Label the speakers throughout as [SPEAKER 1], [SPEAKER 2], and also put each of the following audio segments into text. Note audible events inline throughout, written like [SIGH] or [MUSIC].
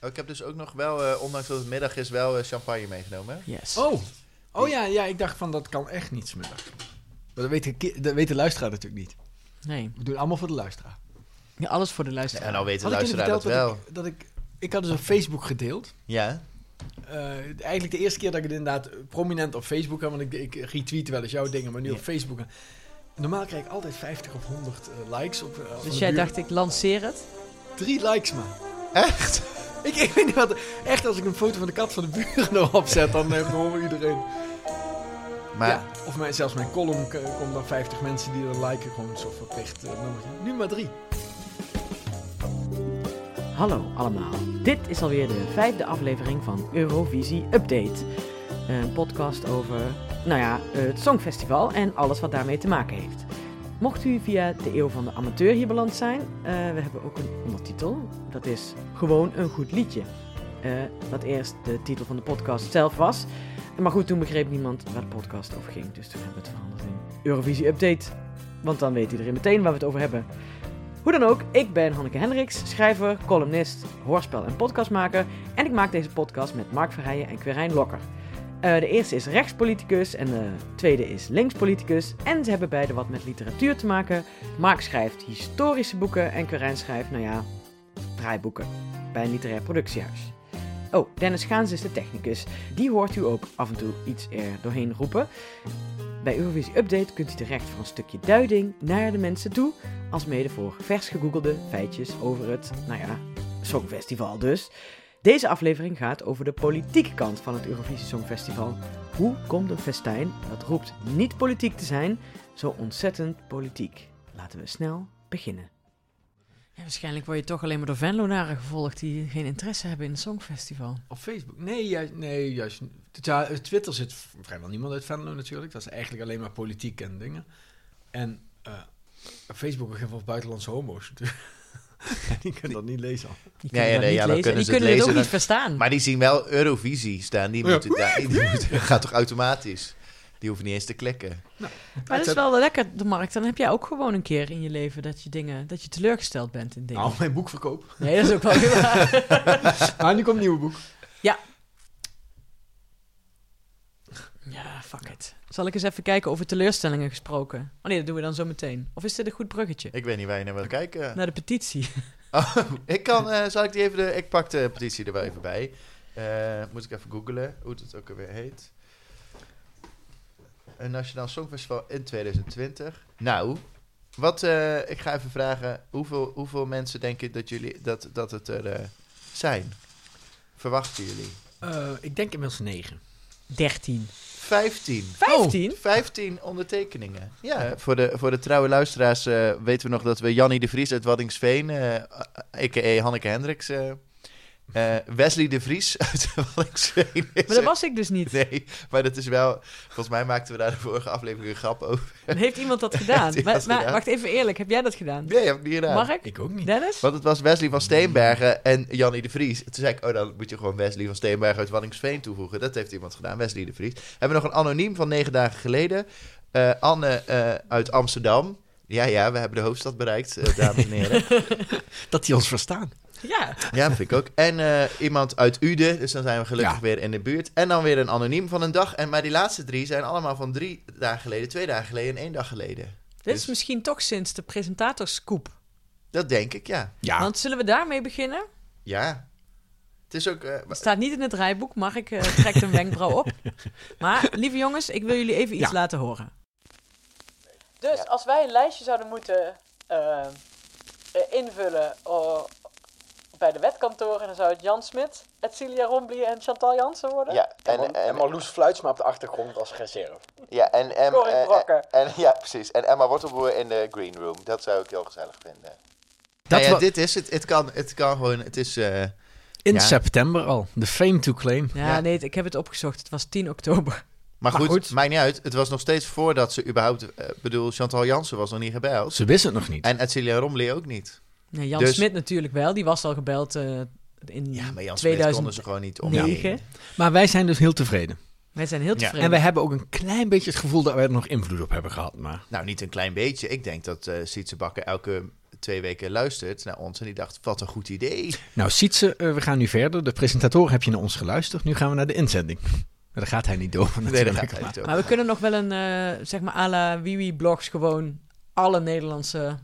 [SPEAKER 1] Oh, ik heb dus ook nog wel, eh, ondanks dat het middag is, wel eh, champagne meegenomen.
[SPEAKER 2] Yes.
[SPEAKER 3] Oh. Oh ja, ja, ik dacht van dat kan echt niet smiddag. Maar dat weet, de, ki- dat weet de luisteraar natuurlijk niet.
[SPEAKER 2] Nee.
[SPEAKER 3] We doen het allemaal voor de luisteraar.
[SPEAKER 2] Ja, alles voor de luisteraar.
[SPEAKER 1] En al weet de
[SPEAKER 3] Had
[SPEAKER 1] luisteraar dat
[SPEAKER 3] verteld
[SPEAKER 1] wel.
[SPEAKER 3] dat ik, dat ik... Ik had dus op Facebook gedeeld.
[SPEAKER 1] Ja,
[SPEAKER 3] Eh, eigenlijk de eerste keer dat ik het inderdaad prominent op Facebook heb. Want ik, ik retweet wel eens jouw dingen, maar nu
[SPEAKER 1] Ja.
[SPEAKER 3] op Facebook. Normaal krijg ik altijd 50 of 100 eh, likes op.
[SPEAKER 2] Dus jij dacht, ik lanceer het?
[SPEAKER 3] Drie likes maar.
[SPEAKER 1] echt?
[SPEAKER 3] Ik, ik weet niet wat. Echt, als ik een foto van de kat van de buren [LAUGHS] erop zet, dan heeft gewoon iedereen.
[SPEAKER 1] Maar
[SPEAKER 3] Ja, of mijn, zelfs mijn column k- komt dan 50 mensen die er liken. Gewoon een soort verplicht eh, nummertje. Nu maar drie.
[SPEAKER 2] Hallo allemaal. Dit is alweer de vijfde aflevering van Eurovisie Update. Een podcast over, nou ja, het Songfestival en alles wat daarmee te maken heeft. Mocht u via de Eeuw van de Amateur hier beland zijn, eh, we hebben ook een ondertitel. Dat is Gewoon een goed liedje. Eh, wat eerst de titel van de podcast zelf was. Maar goed, toen begreep niemand waar de podcast over ging. Dus toen hebben we het veranderd in Eurovisie Update. Want dan weet iedereen meteen waar we het over hebben. Hoe dan ook, ik ben Hanneke Hendricks, schrijver, columnist, hoorspel- en podcastmaker. En ik maak deze podcast met Mark Verheijen en Quirijn Lokker. Eh, de eerste is rechtspoliticus en de tweede is linkspoliticus. En ze hebben beide wat met literatuur te maken. Mark schrijft historische boeken en Quirijn schrijft, nou ja, draaiboeken bij een literair productiehuis. Oh, Dennis Gaans is de technicus. Die hoort u ook af en toe iets er doorheen roepen. Bij Eurovisie Update kunt u terecht voor een stukje duiding naar de mensen toe als mede voor vers gegoogelde feitjes over het, nou ja, Songfestival dus. Deze aflevering gaat over de politieke kant van het Eurovisie Songfestival. Hoe komt een festijn dat roept niet politiek te zijn, zo ontzettend politiek? Laten we snel beginnen. Ja, waarschijnlijk word je toch alleen maar door Venlonaren gevolgd die geen interesse hebben in het Songfestival.
[SPEAKER 3] Op Facebook? Nee, juist, nee, juist Twitter zit vrijwel niemand uit Venlo natuurlijk. Dat is eigenlijk alleen maar politiek en dingen. En eh, op Facebook beginnen voor buitenlandse homo's. [LAUGHS] [LAUGHS] die kunnen dat niet lezen. al.
[SPEAKER 2] Die
[SPEAKER 1] Ja,
[SPEAKER 2] kunnen
[SPEAKER 1] ja,
[SPEAKER 2] dat
[SPEAKER 1] nee,
[SPEAKER 2] niet
[SPEAKER 1] ja, dan
[SPEAKER 2] lezen.
[SPEAKER 1] kunnen
[SPEAKER 2] Die
[SPEAKER 1] ze
[SPEAKER 2] kunnen het ook niet verstaan.
[SPEAKER 1] Maar die zien wel Eurovisie staan. Die,
[SPEAKER 3] Ja.
[SPEAKER 1] moeten, daar- die, moeten- gaat toch automatisch? Die hoeven niet eens te klikken.
[SPEAKER 2] Maar dat is wel lekker, de markt. Dan heb jij ook gewoon een keer in je leven dat je dingen, dat je teleurgesteld bent in dingen.
[SPEAKER 3] Nou, mijn boekverkoop.
[SPEAKER 2] Nee, dat is ook wel weer waar.
[SPEAKER 3] maar [LAUGHS] nu komt een nieuwe boek.
[SPEAKER 2] Ja, [LAUGHS] fuck it. Zal ik eens even kijken over teleurstellingen gesproken? Oh nee, dat doen we dan zo meteen. Of is dit een goed bruggetje?
[SPEAKER 1] Ik weet niet waar je naar wil kijken. [LAUGHS]
[SPEAKER 2] Naar de petitie. [LAUGHS]
[SPEAKER 1] Oh, ik kan, eh, zal ik die even, de, ik pak de petitie er wel even bij. Eh, moet ik even googlen hoe het ook alweer heet. Een Nationaal Songfestival in 2020. Nou, wat, eh, ik ga even vragen, hoeveel, hoeveel mensen denken dat, jullie, dat, dat het er eh, zijn? Verwachten jullie?
[SPEAKER 3] Eh, ik denk inmiddels negen.
[SPEAKER 2] 13.
[SPEAKER 1] 15.
[SPEAKER 2] 15?
[SPEAKER 1] 15 ondertekeningen. Ja, voor de, voor de trouwe luisteraars eh, weten we nog dat we Jannie de Vries uit Waddingsveen, eh a.k.a. Hanneke Hendricks, eh, eh, Wesley de Vries [LAUGHS] uit Waddingsveen. is
[SPEAKER 2] Maar dat was ik dus niet.
[SPEAKER 1] Nee, maar dat is wel... Volgens mij maakten we daar de vorige aflevering een grap over. [LAUGHS]
[SPEAKER 2] Heeft iemand dat [LAUGHS] gedaan?
[SPEAKER 1] Heeft
[SPEAKER 2] maar,
[SPEAKER 1] iemand
[SPEAKER 2] maar
[SPEAKER 1] gedaan?
[SPEAKER 2] wacht even eerlijk, heb jij dat gedaan?
[SPEAKER 1] Nee, heb ik niet gedaan.
[SPEAKER 2] Mark?
[SPEAKER 3] Ik ook niet.
[SPEAKER 2] Dennis?
[SPEAKER 1] Want het was Wesley van Steenbergen en Jannie de Vries. Toen zei ik, oh, dan moet je gewoon Wesley van Steenbergen uit Waddingsveen toevoegen. Dat heeft iemand gedaan, Wesley de Vries. We hebben nog een anoniem van negen dagen geleden. Eh, Anne eh, uit Amsterdam. Ja, ja, we hebben de hoofdstad bereikt, dames en heren.
[SPEAKER 3] Dat die ons verstaan.
[SPEAKER 2] Ja.
[SPEAKER 1] Ja, vind ik ook. En eh, iemand uit Uden, dus dan zijn we gelukkig
[SPEAKER 3] Ja.
[SPEAKER 1] weer in de buurt. En dan weer een anoniem van een dag. En, maar die laatste drie zijn allemaal van drie dagen geleden, twee dagen geleden en één dag geleden.
[SPEAKER 2] Dit is
[SPEAKER 1] Dus-
[SPEAKER 2] misschien toch sinds de presentatorscoop.
[SPEAKER 1] Dat denk ik, ja.
[SPEAKER 3] Ja.
[SPEAKER 2] Want zullen we daarmee beginnen?
[SPEAKER 1] Ja. Het is ook... eh,
[SPEAKER 2] Het staat niet in het rijboek, mag ik uh, trekt een wenkbrauw op. [LAUGHS] Maar, lieve jongens, ik wil jullie even iets
[SPEAKER 3] Ja.
[SPEAKER 2] laten horen. Dus als wij een lijstje zouden moeten eh, invullen eh, bij de wetkantoren, dan zou het Jan Smit, Edcilia Rombly en Chantal Jansen worden.
[SPEAKER 1] ja, en,
[SPEAKER 4] En,
[SPEAKER 1] en,
[SPEAKER 4] Marloes Fluitsma op de achtergrond als reserve.
[SPEAKER 1] ja, en, en, en-
[SPEAKER 2] Brokken.
[SPEAKER 1] en- ja, precies. En Emma Wortelboer in de green room. Dat zou ik heel gezellig vinden.
[SPEAKER 3] Dat
[SPEAKER 1] Nou ja,
[SPEAKER 3] wa-
[SPEAKER 1] dit is het. Het kan, het kan gewoon... Het is... eh,
[SPEAKER 3] In
[SPEAKER 1] Ja.
[SPEAKER 3] september al. De fame to claim.
[SPEAKER 2] Ja,
[SPEAKER 1] Ja.
[SPEAKER 2] nee, ik heb het opgezocht. Het was 10 oktober.
[SPEAKER 1] maar,
[SPEAKER 3] Maar
[SPEAKER 1] goed,
[SPEAKER 3] goed.
[SPEAKER 1] maakt niet uit. Het was nog steeds voordat ze überhaupt... eh, bedoel, Chantal Jansen was nog niet gebeld.
[SPEAKER 3] Ze wisten het nog niet.
[SPEAKER 1] En Edcilia Romley ook niet.
[SPEAKER 2] Nee, Jan
[SPEAKER 1] Dus-
[SPEAKER 2] Smit natuurlijk wel. Die was al gebeld eh, in
[SPEAKER 1] Ja, maar Jan Smit
[SPEAKER 2] 2009.
[SPEAKER 1] konden ze gewoon niet omheen.
[SPEAKER 3] Maar wij zijn dus heel tevreden.
[SPEAKER 2] Wij zijn heel
[SPEAKER 1] Ja.
[SPEAKER 2] tevreden.
[SPEAKER 3] En wij hebben ook een klein beetje het gevoel dat wij er nog invloed op hebben gehad. Maar
[SPEAKER 1] Nou, niet een klein beetje. Ik denk dat eh Sietse Bakker elke twee weken luistert naar ons en die dacht, wat een goed idee.
[SPEAKER 3] Nou, Sietse, eh, we gaan nu verder. De presentator heb je naar ons geluisterd. Nu gaan we naar de inzending. [LAUGHS] Maar daar gaat hij niet door.
[SPEAKER 1] Nee, dat
[SPEAKER 3] natuurlijk.
[SPEAKER 1] gaat hij niet
[SPEAKER 2] Maar we kunnen nog wel een, eh, zeg maar, à la Wiwi Blogs gewoon alle Nederlandse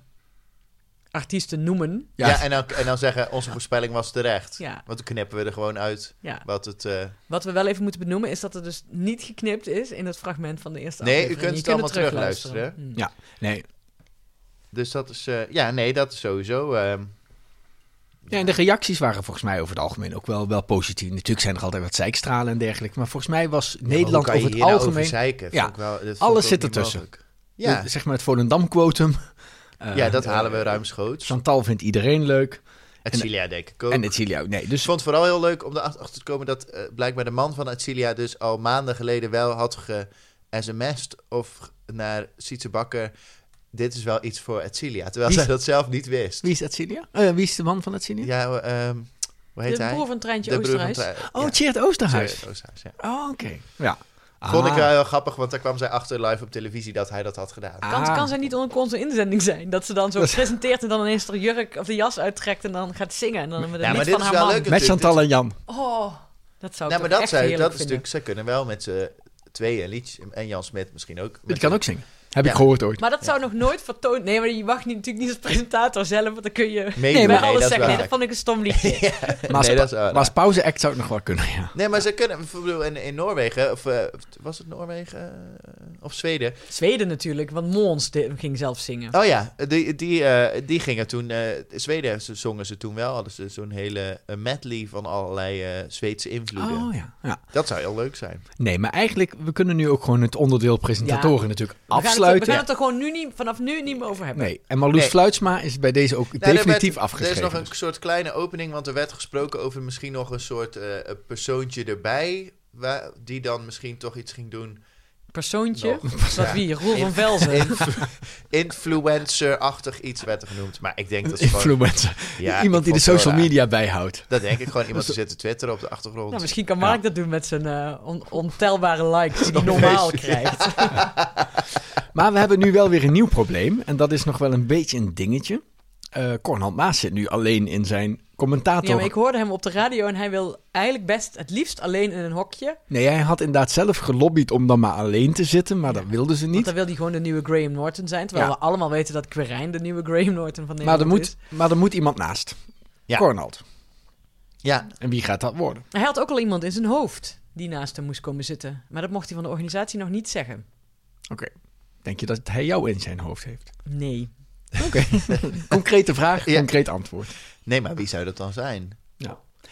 [SPEAKER 2] artiesten noemen.
[SPEAKER 1] Ja,
[SPEAKER 3] Ja.
[SPEAKER 1] en, dan, en dan zeggen, onze voorspelling was terecht.
[SPEAKER 2] Ja,
[SPEAKER 1] Want toen knippen we er gewoon uit
[SPEAKER 2] ja.
[SPEAKER 1] wat het... eh,
[SPEAKER 2] Wat we wel even moeten benoemen is dat er dus niet geknipt is in het fragment van de eerste
[SPEAKER 1] Nee, u
[SPEAKER 2] aflevering.
[SPEAKER 1] kunt
[SPEAKER 2] Je
[SPEAKER 1] het allemaal
[SPEAKER 2] terugluisteren.
[SPEAKER 1] terugluisteren,
[SPEAKER 2] Hmm.
[SPEAKER 3] Ja. Nee.
[SPEAKER 1] dus dat is... eh, ja, nee, dat is sowieso... ehm,
[SPEAKER 3] Ja, en de reacties waren volgens mij over het algemeen ook wel, wel positief. Natuurlijk zijn er altijd wat zeikstralen en dergelijke. Maar volgens mij was Nederland over het
[SPEAKER 1] nou
[SPEAKER 3] algemeen...
[SPEAKER 1] over zeiken?
[SPEAKER 3] Ja,
[SPEAKER 1] Vond ik wel, dat vond
[SPEAKER 3] alles zit ertussen.
[SPEAKER 1] Ja,
[SPEAKER 3] de- zeg maar het Volendam-quotum. Eh,
[SPEAKER 1] ja, dat
[SPEAKER 3] eh,
[SPEAKER 1] halen we ruimschoots.
[SPEAKER 3] Chantal vindt iedereen leuk.
[SPEAKER 1] Etcilia denk ik ook.
[SPEAKER 3] En Etilia ook. Nee,
[SPEAKER 1] Ik
[SPEAKER 3] dus
[SPEAKER 1] vond het vooral heel leuk om erachter te komen dat eh, blijkbaar de man van Etcilia dus al maanden geleden wel had ge-sms'd of naar Sietse Bakker. Dit is wel iets voor Etcilia. Terwijl
[SPEAKER 3] is-
[SPEAKER 1] zij dat zelf niet wist.
[SPEAKER 3] wie is Etilia? Eh, wie is de man van Etilia?
[SPEAKER 1] Ja, ehm, hoe heet
[SPEAKER 2] De
[SPEAKER 1] hij?
[SPEAKER 2] broer van Treintje
[SPEAKER 1] de broer van
[SPEAKER 2] Oosterhuis.
[SPEAKER 1] Tre-
[SPEAKER 3] Oh,
[SPEAKER 1] ja,
[SPEAKER 3] Tjeerd Oosterhuis.
[SPEAKER 1] Tjeerd Oosterhuis, ja.
[SPEAKER 3] Oh, oké. Ja.
[SPEAKER 1] Vond ik
[SPEAKER 3] Ah.
[SPEAKER 1] wel heel grappig, want daar kwam zij achter live op televisie dat hij dat had gedaan.
[SPEAKER 3] Ah.
[SPEAKER 2] Kan, kan zij niet onder onze inzending zijn? Dat ze dan zo [LAUGHS] presenteert en dan ineens de jurk of de jas uittrekt en dan gaat zingen. En dan met een
[SPEAKER 1] Ja, maar dit
[SPEAKER 2] van
[SPEAKER 1] is
[SPEAKER 2] haar
[SPEAKER 1] wel
[SPEAKER 2] man.
[SPEAKER 1] leuk.
[SPEAKER 3] Met Chantal en Jan.
[SPEAKER 2] Oh, dat zou ik
[SPEAKER 1] Nou, maar
[SPEAKER 2] toch
[SPEAKER 1] dat,
[SPEAKER 2] echt
[SPEAKER 1] zei,
[SPEAKER 2] heerlijk
[SPEAKER 1] dat is natuurlijk, ze kunnen wel met z'n tweeën een liedje. En Jan Smit misschien ook.
[SPEAKER 3] Die kan ook zingen. Heb
[SPEAKER 1] Ja.
[SPEAKER 3] ik gehoord ooit.
[SPEAKER 2] Maar dat zou nog nooit vertoond... Nee, maar je mag niet, natuurlijk niet als presentator zelf, want dan kun je
[SPEAKER 3] Nee, maar-
[SPEAKER 2] alles
[SPEAKER 1] dat
[SPEAKER 2] zeggen. Nee, dat vond ik een stom liedje. [LAUGHS]
[SPEAKER 3] Maar als,
[SPEAKER 1] nee,
[SPEAKER 3] pa-
[SPEAKER 1] dat is wel
[SPEAKER 3] maar als pauze-act zou het nog wel kunnen, ja.
[SPEAKER 1] Nee, maar ze kunnen, bedoel, in, in Noorwegen, of eh, was het Noorwegen eh, of Zweden?
[SPEAKER 2] Zweden natuurlijk, want Mons ging zelf zingen.
[SPEAKER 1] Oh ja, die, die, eh, die gingen toen, eh Zweden ze- zongen ze toen wel, hadden ze zo'n hele medley van allerlei eh, Zweedse invloeden.
[SPEAKER 3] Oh ja. ja.
[SPEAKER 1] Dat zou heel leuk zijn.
[SPEAKER 3] Nee, maar eigenlijk, we kunnen nu ook gewoon het onderdeel presentatoren natuurlijk
[SPEAKER 2] We we gaan het er gewoon nu niet, vanaf nu niet meer over hebben.
[SPEAKER 3] Nee, en Marloes
[SPEAKER 1] Nee.
[SPEAKER 3] Fluitsma is bij deze ook definitief
[SPEAKER 1] werd-
[SPEAKER 3] afgeschreven.
[SPEAKER 1] Er is nog een
[SPEAKER 3] dus.
[SPEAKER 1] soort kleine opening, want er werd gesproken over misschien nog een soort eh, een persoontje erbij, waar, die dan misschien toch iets ging doen.
[SPEAKER 2] Persoontje.
[SPEAKER 1] Nog. [LAUGHS]
[SPEAKER 2] Dat
[SPEAKER 1] Ja.
[SPEAKER 2] wie? Roel van Velzen.
[SPEAKER 1] Influ- Influencer-achtig iets werd er genoemd. Maar ik denk dat ze gewoon...
[SPEAKER 3] Influencer.
[SPEAKER 1] Ja,
[SPEAKER 3] Iemand die de social media bijhoudt.
[SPEAKER 1] Dat denk ik gewoon. Iemand die zit te twitteren op de achtergrond.
[SPEAKER 2] Nou, misschien kan Mark
[SPEAKER 3] Ja.
[SPEAKER 2] dat doen met zijn eh, on- ontelbare likes die [LAUGHS] hij normaal krijgt. [LAUGHS]
[SPEAKER 3] Maar we hebben nu wel weer een nieuw probleem. En dat is nog wel een beetje een dingetje. Eh Cornel Maas zit nu alleen in zijn commentator.
[SPEAKER 2] Ja, maar ik hoorde hem op de radio en hij wil eigenlijk best het liefst alleen in een hokje.
[SPEAKER 3] Nee, hij had inderdaad zelf gelobbyd om dan maar alleen te zitten. Maar
[SPEAKER 2] Ja.
[SPEAKER 3] dat wilden ze
[SPEAKER 2] Want
[SPEAKER 3] niet.
[SPEAKER 2] dan wil hij gewoon de nieuwe Graham Norton zijn. Terwijl
[SPEAKER 3] Ja.
[SPEAKER 2] we allemaal weten dat Quirijn de nieuwe Graham Norton van
[SPEAKER 3] Maar
[SPEAKER 2] Nederland
[SPEAKER 3] er, moet,
[SPEAKER 2] is.
[SPEAKER 3] maar er moet iemand naast.
[SPEAKER 1] Ja.
[SPEAKER 3] Cornald.
[SPEAKER 1] Ja,
[SPEAKER 3] En wie gaat dat worden?
[SPEAKER 2] Hij had ook al iemand in zijn hoofd die naast hem moest komen zitten. Maar dat mocht hij van de organisatie nog niet zeggen.
[SPEAKER 3] Oké. Denk je dat hij jou in zijn hoofd heeft?
[SPEAKER 2] Nee.
[SPEAKER 3] Oké. [LAUGHS] Concrete vraag,
[SPEAKER 1] Ja.
[SPEAKER 3] concreet antwoord.
[SPEAKER 1] nee, maar wie zou dat dan zijn?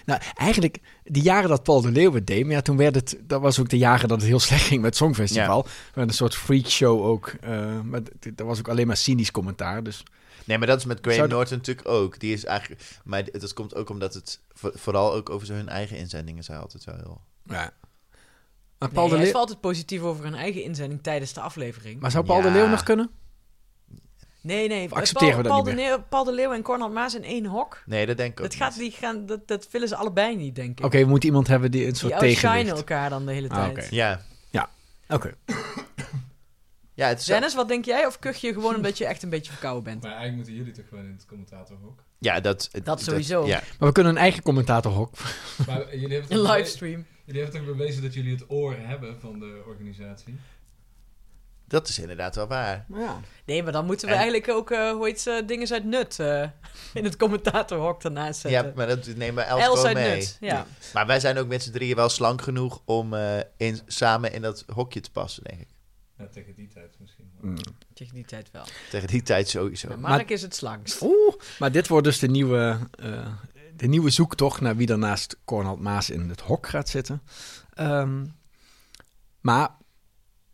[SPEAKER 3] Nou, eigenlijk, die jaren dat Paul de Leeuw het deed, maar ja, toen werd het, dat was ook de jaren dat het heel [LAUGHS] slecht ging met het Songfestival. Werd een soort freakshow ook, eh maar dat was ook alleen maar cynisch commentaar, dus...
[SPEAKER 1] Nee, maar dat is met Graham
[SPEAKER 3] Zou
[SPEAKER 1] Norton natuurlijk ook. Die is eigenlijk... Maar dat komt ook omdat het vo- vooral ook over hun eigen inzendingen zijn altijd wel heel...
[SPEAKER 3] Ja. Maar Paul
[SPEAKER 2] nee
[SPEAKER 3] de
[SPEAKER 2] hij is
[SPEAKER 3] Leeuw,
[SPEAKER 2] altijd positief over een eigen inzending tijdens de aflevering.
[SPEAKER 3] maar zou Paul
[SPEAKER 1] Ja.
[SPEAKER 3] de Leeuw nog kunnen?
[SPEAKER 2] Nee, nee.
[SPEAKER 3] Of accepteren we dat
[SPEAKER 2] Paul,
[SPEAKER 3] niet
[SPEAKER 2] de Leeuw, Paul de Leeuw en Cornel Maas in één hok.
[SPEAKER 1] Nee, dat denk ik ook
[SPEAKER 2] Dat, gaat,
[SPEAKER 1] niet.
[SPEAKER 2] die gaan, dat, dat willen ze allebei niet, denk ik.
[SPEAKER 3] Oké, we moeten iemand hebben die een
[SPEAKER 2] die
[SPEAKER 3] soort
[SPEAKER 2] outshinen
[SPEAKER 3] tegenwicht.
[SPEAKER 2] elkaar dan de hele
[SPEAKER 3] Ah,
[SPEAKER 2] tijd.
[SPEAKER 3] oké.
[SPEAKER 1] Ja.
[SPEAKER 3] Oké.
[SPEAKER 1] Ja, het is...
[SPEAKER 2] Dennis, wat denk jij? Of kuch je gewoon omdat je echt een beetje verkouden bent?
[SPEAKER 5] Maar eigenlijk moeten jullie toch gewoon in het commentatorhok.
[SPEAKER 1] Ja, dat...
[SPEAKER 2] Dat sowieso.
[SPEAKER 1] ja.
[SPEAKER 3] Maar we kunnen een eigen commentatorhok.
[SPEAKER 5] Maar jullie hebben, [LAUGHS]
[SPEAKER 2] Een livestream.
[SPEAKER 5] jullie hebben toch bewezen dat jullie het oor hebben van de organisatie?
[SPEAKER 1] Dat is inderdaad wel waar.
[SPEAKER 3] Ja.
[SPEAKER 2] Nee, maar dan moeten we
[SPEAKER 1] En-
[SPEAKER 2] eigenlijk ook, eh hoe heet ze, dingen uit Nut eh, [LAUGHS] in het commentatorhok ernaast zetten.
[SPEAKER 1] Ja, maar dat nemen we Els,
[SPEAKER 2] Els uit
[SPEAKER 1] mee.
[SPEAKER 2] Nut, ja.
[SPEAKER 1] Maar wij zijn ook met z'n drieën wel slank genoeg om eh, in, samen in dat hokje te passen, denk ik.
[SPEAKER 5] Ja, tegen die tijd misschien.
[SPEAKER 3] Mm.
[SPEAKER 2] Tegen die tijd wel.
[SPEAKER 1] Tegen die tijd sowieso.
[SPEAKER 2] Maar Mark is het slangst.
[SPEAKER 3] Oeh, maar dit wordt dus de nieuwe, eh, de nieuwe zoektocht naar wie er naast Cornel Maas in het hok gaat zitten. Ehm, maar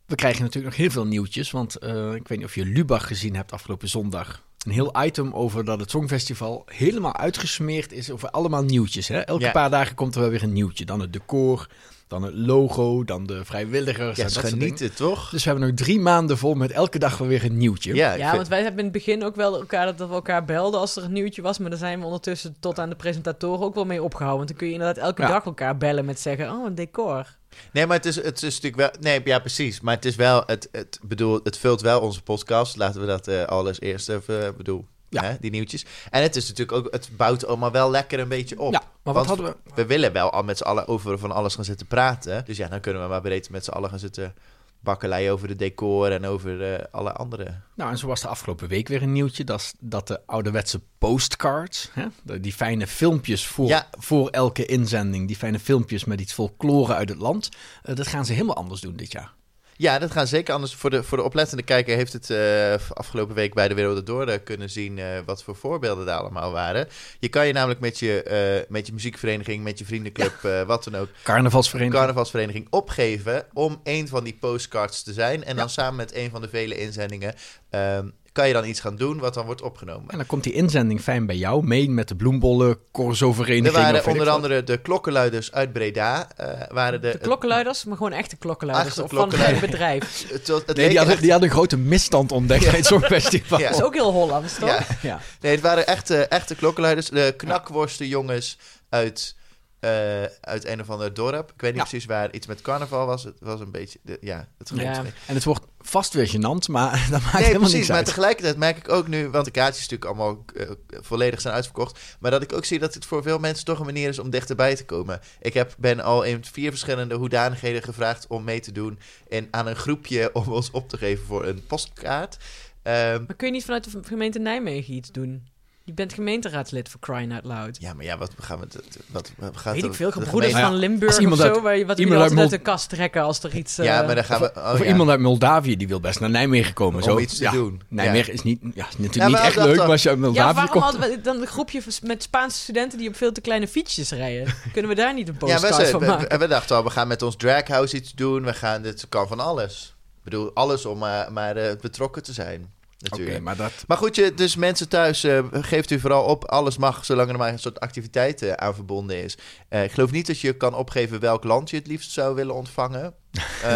[SPEAKER 3] we krijgen natuurlijk nog heel veel nieuwtjes, want eh, ik weet niet of je Lubach gezien hebt afgelopen zondag. Een heel item over dat het Songfestival helemaal uitgesmeerd is over allemaal nieuwtjes. Hè? Elke
[SPEAKER 1] Ja.
[SPEAKER 3] paar dagen komt er wel weer een nieuwtje. Dan het decor, dan het logo, dan de vrijwilligers.
[SPEAKER 1] Ja,
[SPEAKER 3] en dat
[SPEAKER 1] genieten, toch?
[SPEAKER 3] Dus we hebben nog drie maanden vol met elke dag weer een nieuwtje.
[SPEAKER 1] Ja, ik
[SPEAKER 2] Ja,
[SPEAKER 1] vind-
[SPEAKER 2] want wij hebben in het begin ook wel elkaar dat we elkaar belden als er een nieuwtje was. Maar daar zijn we ondertussen tot aan de presentatoren ook wel mee opgehouden. Want dan kun je inderdaad elke
[SPEAKER 3] Ja.
[SPEAKER 2] dag elkaar bellen met zeggen: Oh, een decor.
[SPEAKER 1] Nee, maar het is, het is natuurlijk wel... Nee, ja, precies. Maar het is wel... Het, het, bedoel, het vult wel onze podcast. Laten we dat eh alles eerst even... bedoel,
[SPEAKER 3] Ja.
[SPEAKER 1] Hè, die nieuwtjes. En het is natuurlijk ook, het bouwt allemaal wel lekker een beetje op.
[SPEAKER 3] Ja, maar wat
[SPEAKER 1] Want
[SPEAKER 3] hadden we...
[SPEAKER 1] we willen wel al met z'n allen over van alles gaan zitten praten. Dus ja, dan kunnen we maar breed met z'n allen gaan zitten bakkeleien over de decor en over eh, alle andere.
[SPEAKER 3] Nou, en zo was de afgelopen week weer een nieuwtje. Dat, is- dat de ouderwetse postcards, hè, de- die fijne filmpjes voor,
[SPEAKER 1] Ja.
[SPEAKER 3] voor elke inzending, die fijne filmpjes met iets folklore uit het land, eh, dat gaan ze helemaal anders doen dit jaar.
[SPEAKER 1] Ja, dat gaan zeker anders. Voor de, voor de oplettende kijker heeft het eh, afgelopen week bij de Wereld Door kunnen zien eh, wat voor voorbeelden daar allemaal waren. Je kan je namelijk met je, eh, met je muziekvereniging, met je vriendenclub, wat dan ook,
[SPEAKER 3] Carnavalsvereniging.
[SPEAKER 1] carnavalsvereniging opgeven om een van die postcards te zijn. En dan samen met een van de vele inzendingen ehm, kan je dan iets gaan doen wat dan wordt opgenomen.
[SPEAKER 3] en dan komt die inzending fijn bij jou mee met de bloembollen, corso-vereniging.
[SPEAKER 1] Er
[SPEAKER 3] of
[SPEAKER 1] waren onder andere de klokkenluiders uit Breda. eh, waren de,
[SPEAKER 2] De klokkenluiders, maar gewoon echte klokkenluiders.
[SPEAKER 1] Echte
[SPEAKER 2] Of van het bedrijf. [LAUGHS]
[SPEAKER 1] Het, het, het
[SPEAKER 3] Nee,
[SPEAKER 1] leek
[SPEAKER 3] die hadden,
[SPEAKER 1] echt-
[SPEAKER 3] die hadden een grote misstand ontdekt bij het Songfestival. [LAUGHS]
[SPEAKER 1] Ja.
[SPEAKER 2] Dat is ook heel Hollands, toch?
[SPEAKER 1] Ja.
[SPEAKER 3] Ja.
[SPEAKER 1] Nee, het waren echte, echte klokkenluiders. De knakworstenjongens uit, eh, uit een of ander dorp. Ik weet niet
[SPEAKER 3] Ja.
[SPEAKER 1] precies waar. Iets met carnaval was. Het was een beetje... De, ja, het
[SPEAKER 2] Ja.
[SPEAKER 3] En het wordt vast weer gênant, maar [LAUGHS] dat maakt
[SPEAKER 1] Nee,
[SPEAKER 3] helemaal
[SPEAKER 1] precies.
[SPEAKER 3] niks
[SPEAKER 1] Maar
[SPEAKER 3] uit.
[SPEAKER 1] tegelijkertijd merk ik ook nu... Want de kaartjes natuurlijk allemaal eh, volledig zijn uitverkocht. Maar dat ik ook zie dat het voor veel mensen toch een manier is om dichterbij te komen. Ik heb, ben al in vier verschillende hoedanigheden gevraagd om mee te doen... In, aan een groepje [LAUGHS] om ons op te geven voor een postkaart. Ehm,
[SPEAKER 2] Maar kun je niet vanuit de gemeente Nijmegen iets doen? Je bent gemeenteraadslid voor Crying Out Loud.
[SPEAKER 1] ja, maar ja, wat gaan we... Wat, wat gaat
[SPEAKER 2] Weet ik veel,
[SPEAKER 1] de
[SPEAKER 2] gebroeders
[SPEAKER 1] gemeente-
[SPEAKER 3] ja,
[SPEAKER 2] van Limburg of zo,
[SPEAKER 3] uit-
[SPEAKER 2] waar je, wat
[SPEAKER 3] iemand uit
[SPEAKER 2] de kast trekken als er iets...
[SPEAKER 1] Ja,
[SPEAKER 2] eh,
[SPEAKER 1] maar dan gaan we... Oh,
[SPEAKER 3] Of
[SPEAKER 1] ja.
[SPEAKER 3] iemand uit Moldavië, die wil best naar Nijmegen komen.
[SPEAKER 1] Om
[SPEAKER 3] zo.
[SPEAKER 1] iets te
[SPEAKER 3] ja.
[SPEAKER 1] doen.
[SPEAKER 3] Nijmegen is, niet, ja, is natuurlijk
[SPEAKER 1] Ja,
[SPEAKER 3] niet echt leuk, maar als je uit
[SPEAKER 2] Ja,
[SPEAKER 3] Moldavië
[SPEAKER 2] waarom
[SPEAKER 3] komt...
[SPEAKER 2] hadden we dan een groepje met Spaanse studenten die op veel te kleine fietsjes rijden? [LAUGHS] Kunnen we daar niet een
[SPEAKER 1] Ja, zijn,
[SPEAKER 2] van
[SPEAKER 1] we,
[SPEAKER 2] maken?
[SPEAKER 1] we dachten al, we gaan met ons draghouse iets doen. We gaan, dit kan van alles. Ik bedoel, alles om maar, maar eh, betrokken te zijn.
[SPEAKER 3] Oké,
[SPEAKER 1] Natuurlijk.
[SPEAKER 3] maar dat...
[SPEAKER 1] Maar goed, je, dus mensen thuis, eh, geeft u vooral op. Alles mag, zolang er maar een soort activiteit eh, aan verbonden is. Eh, ik geloof niet dat je kan opgeven welk land je het liefst zou willen ontvangen. [LAUGHS] Eh,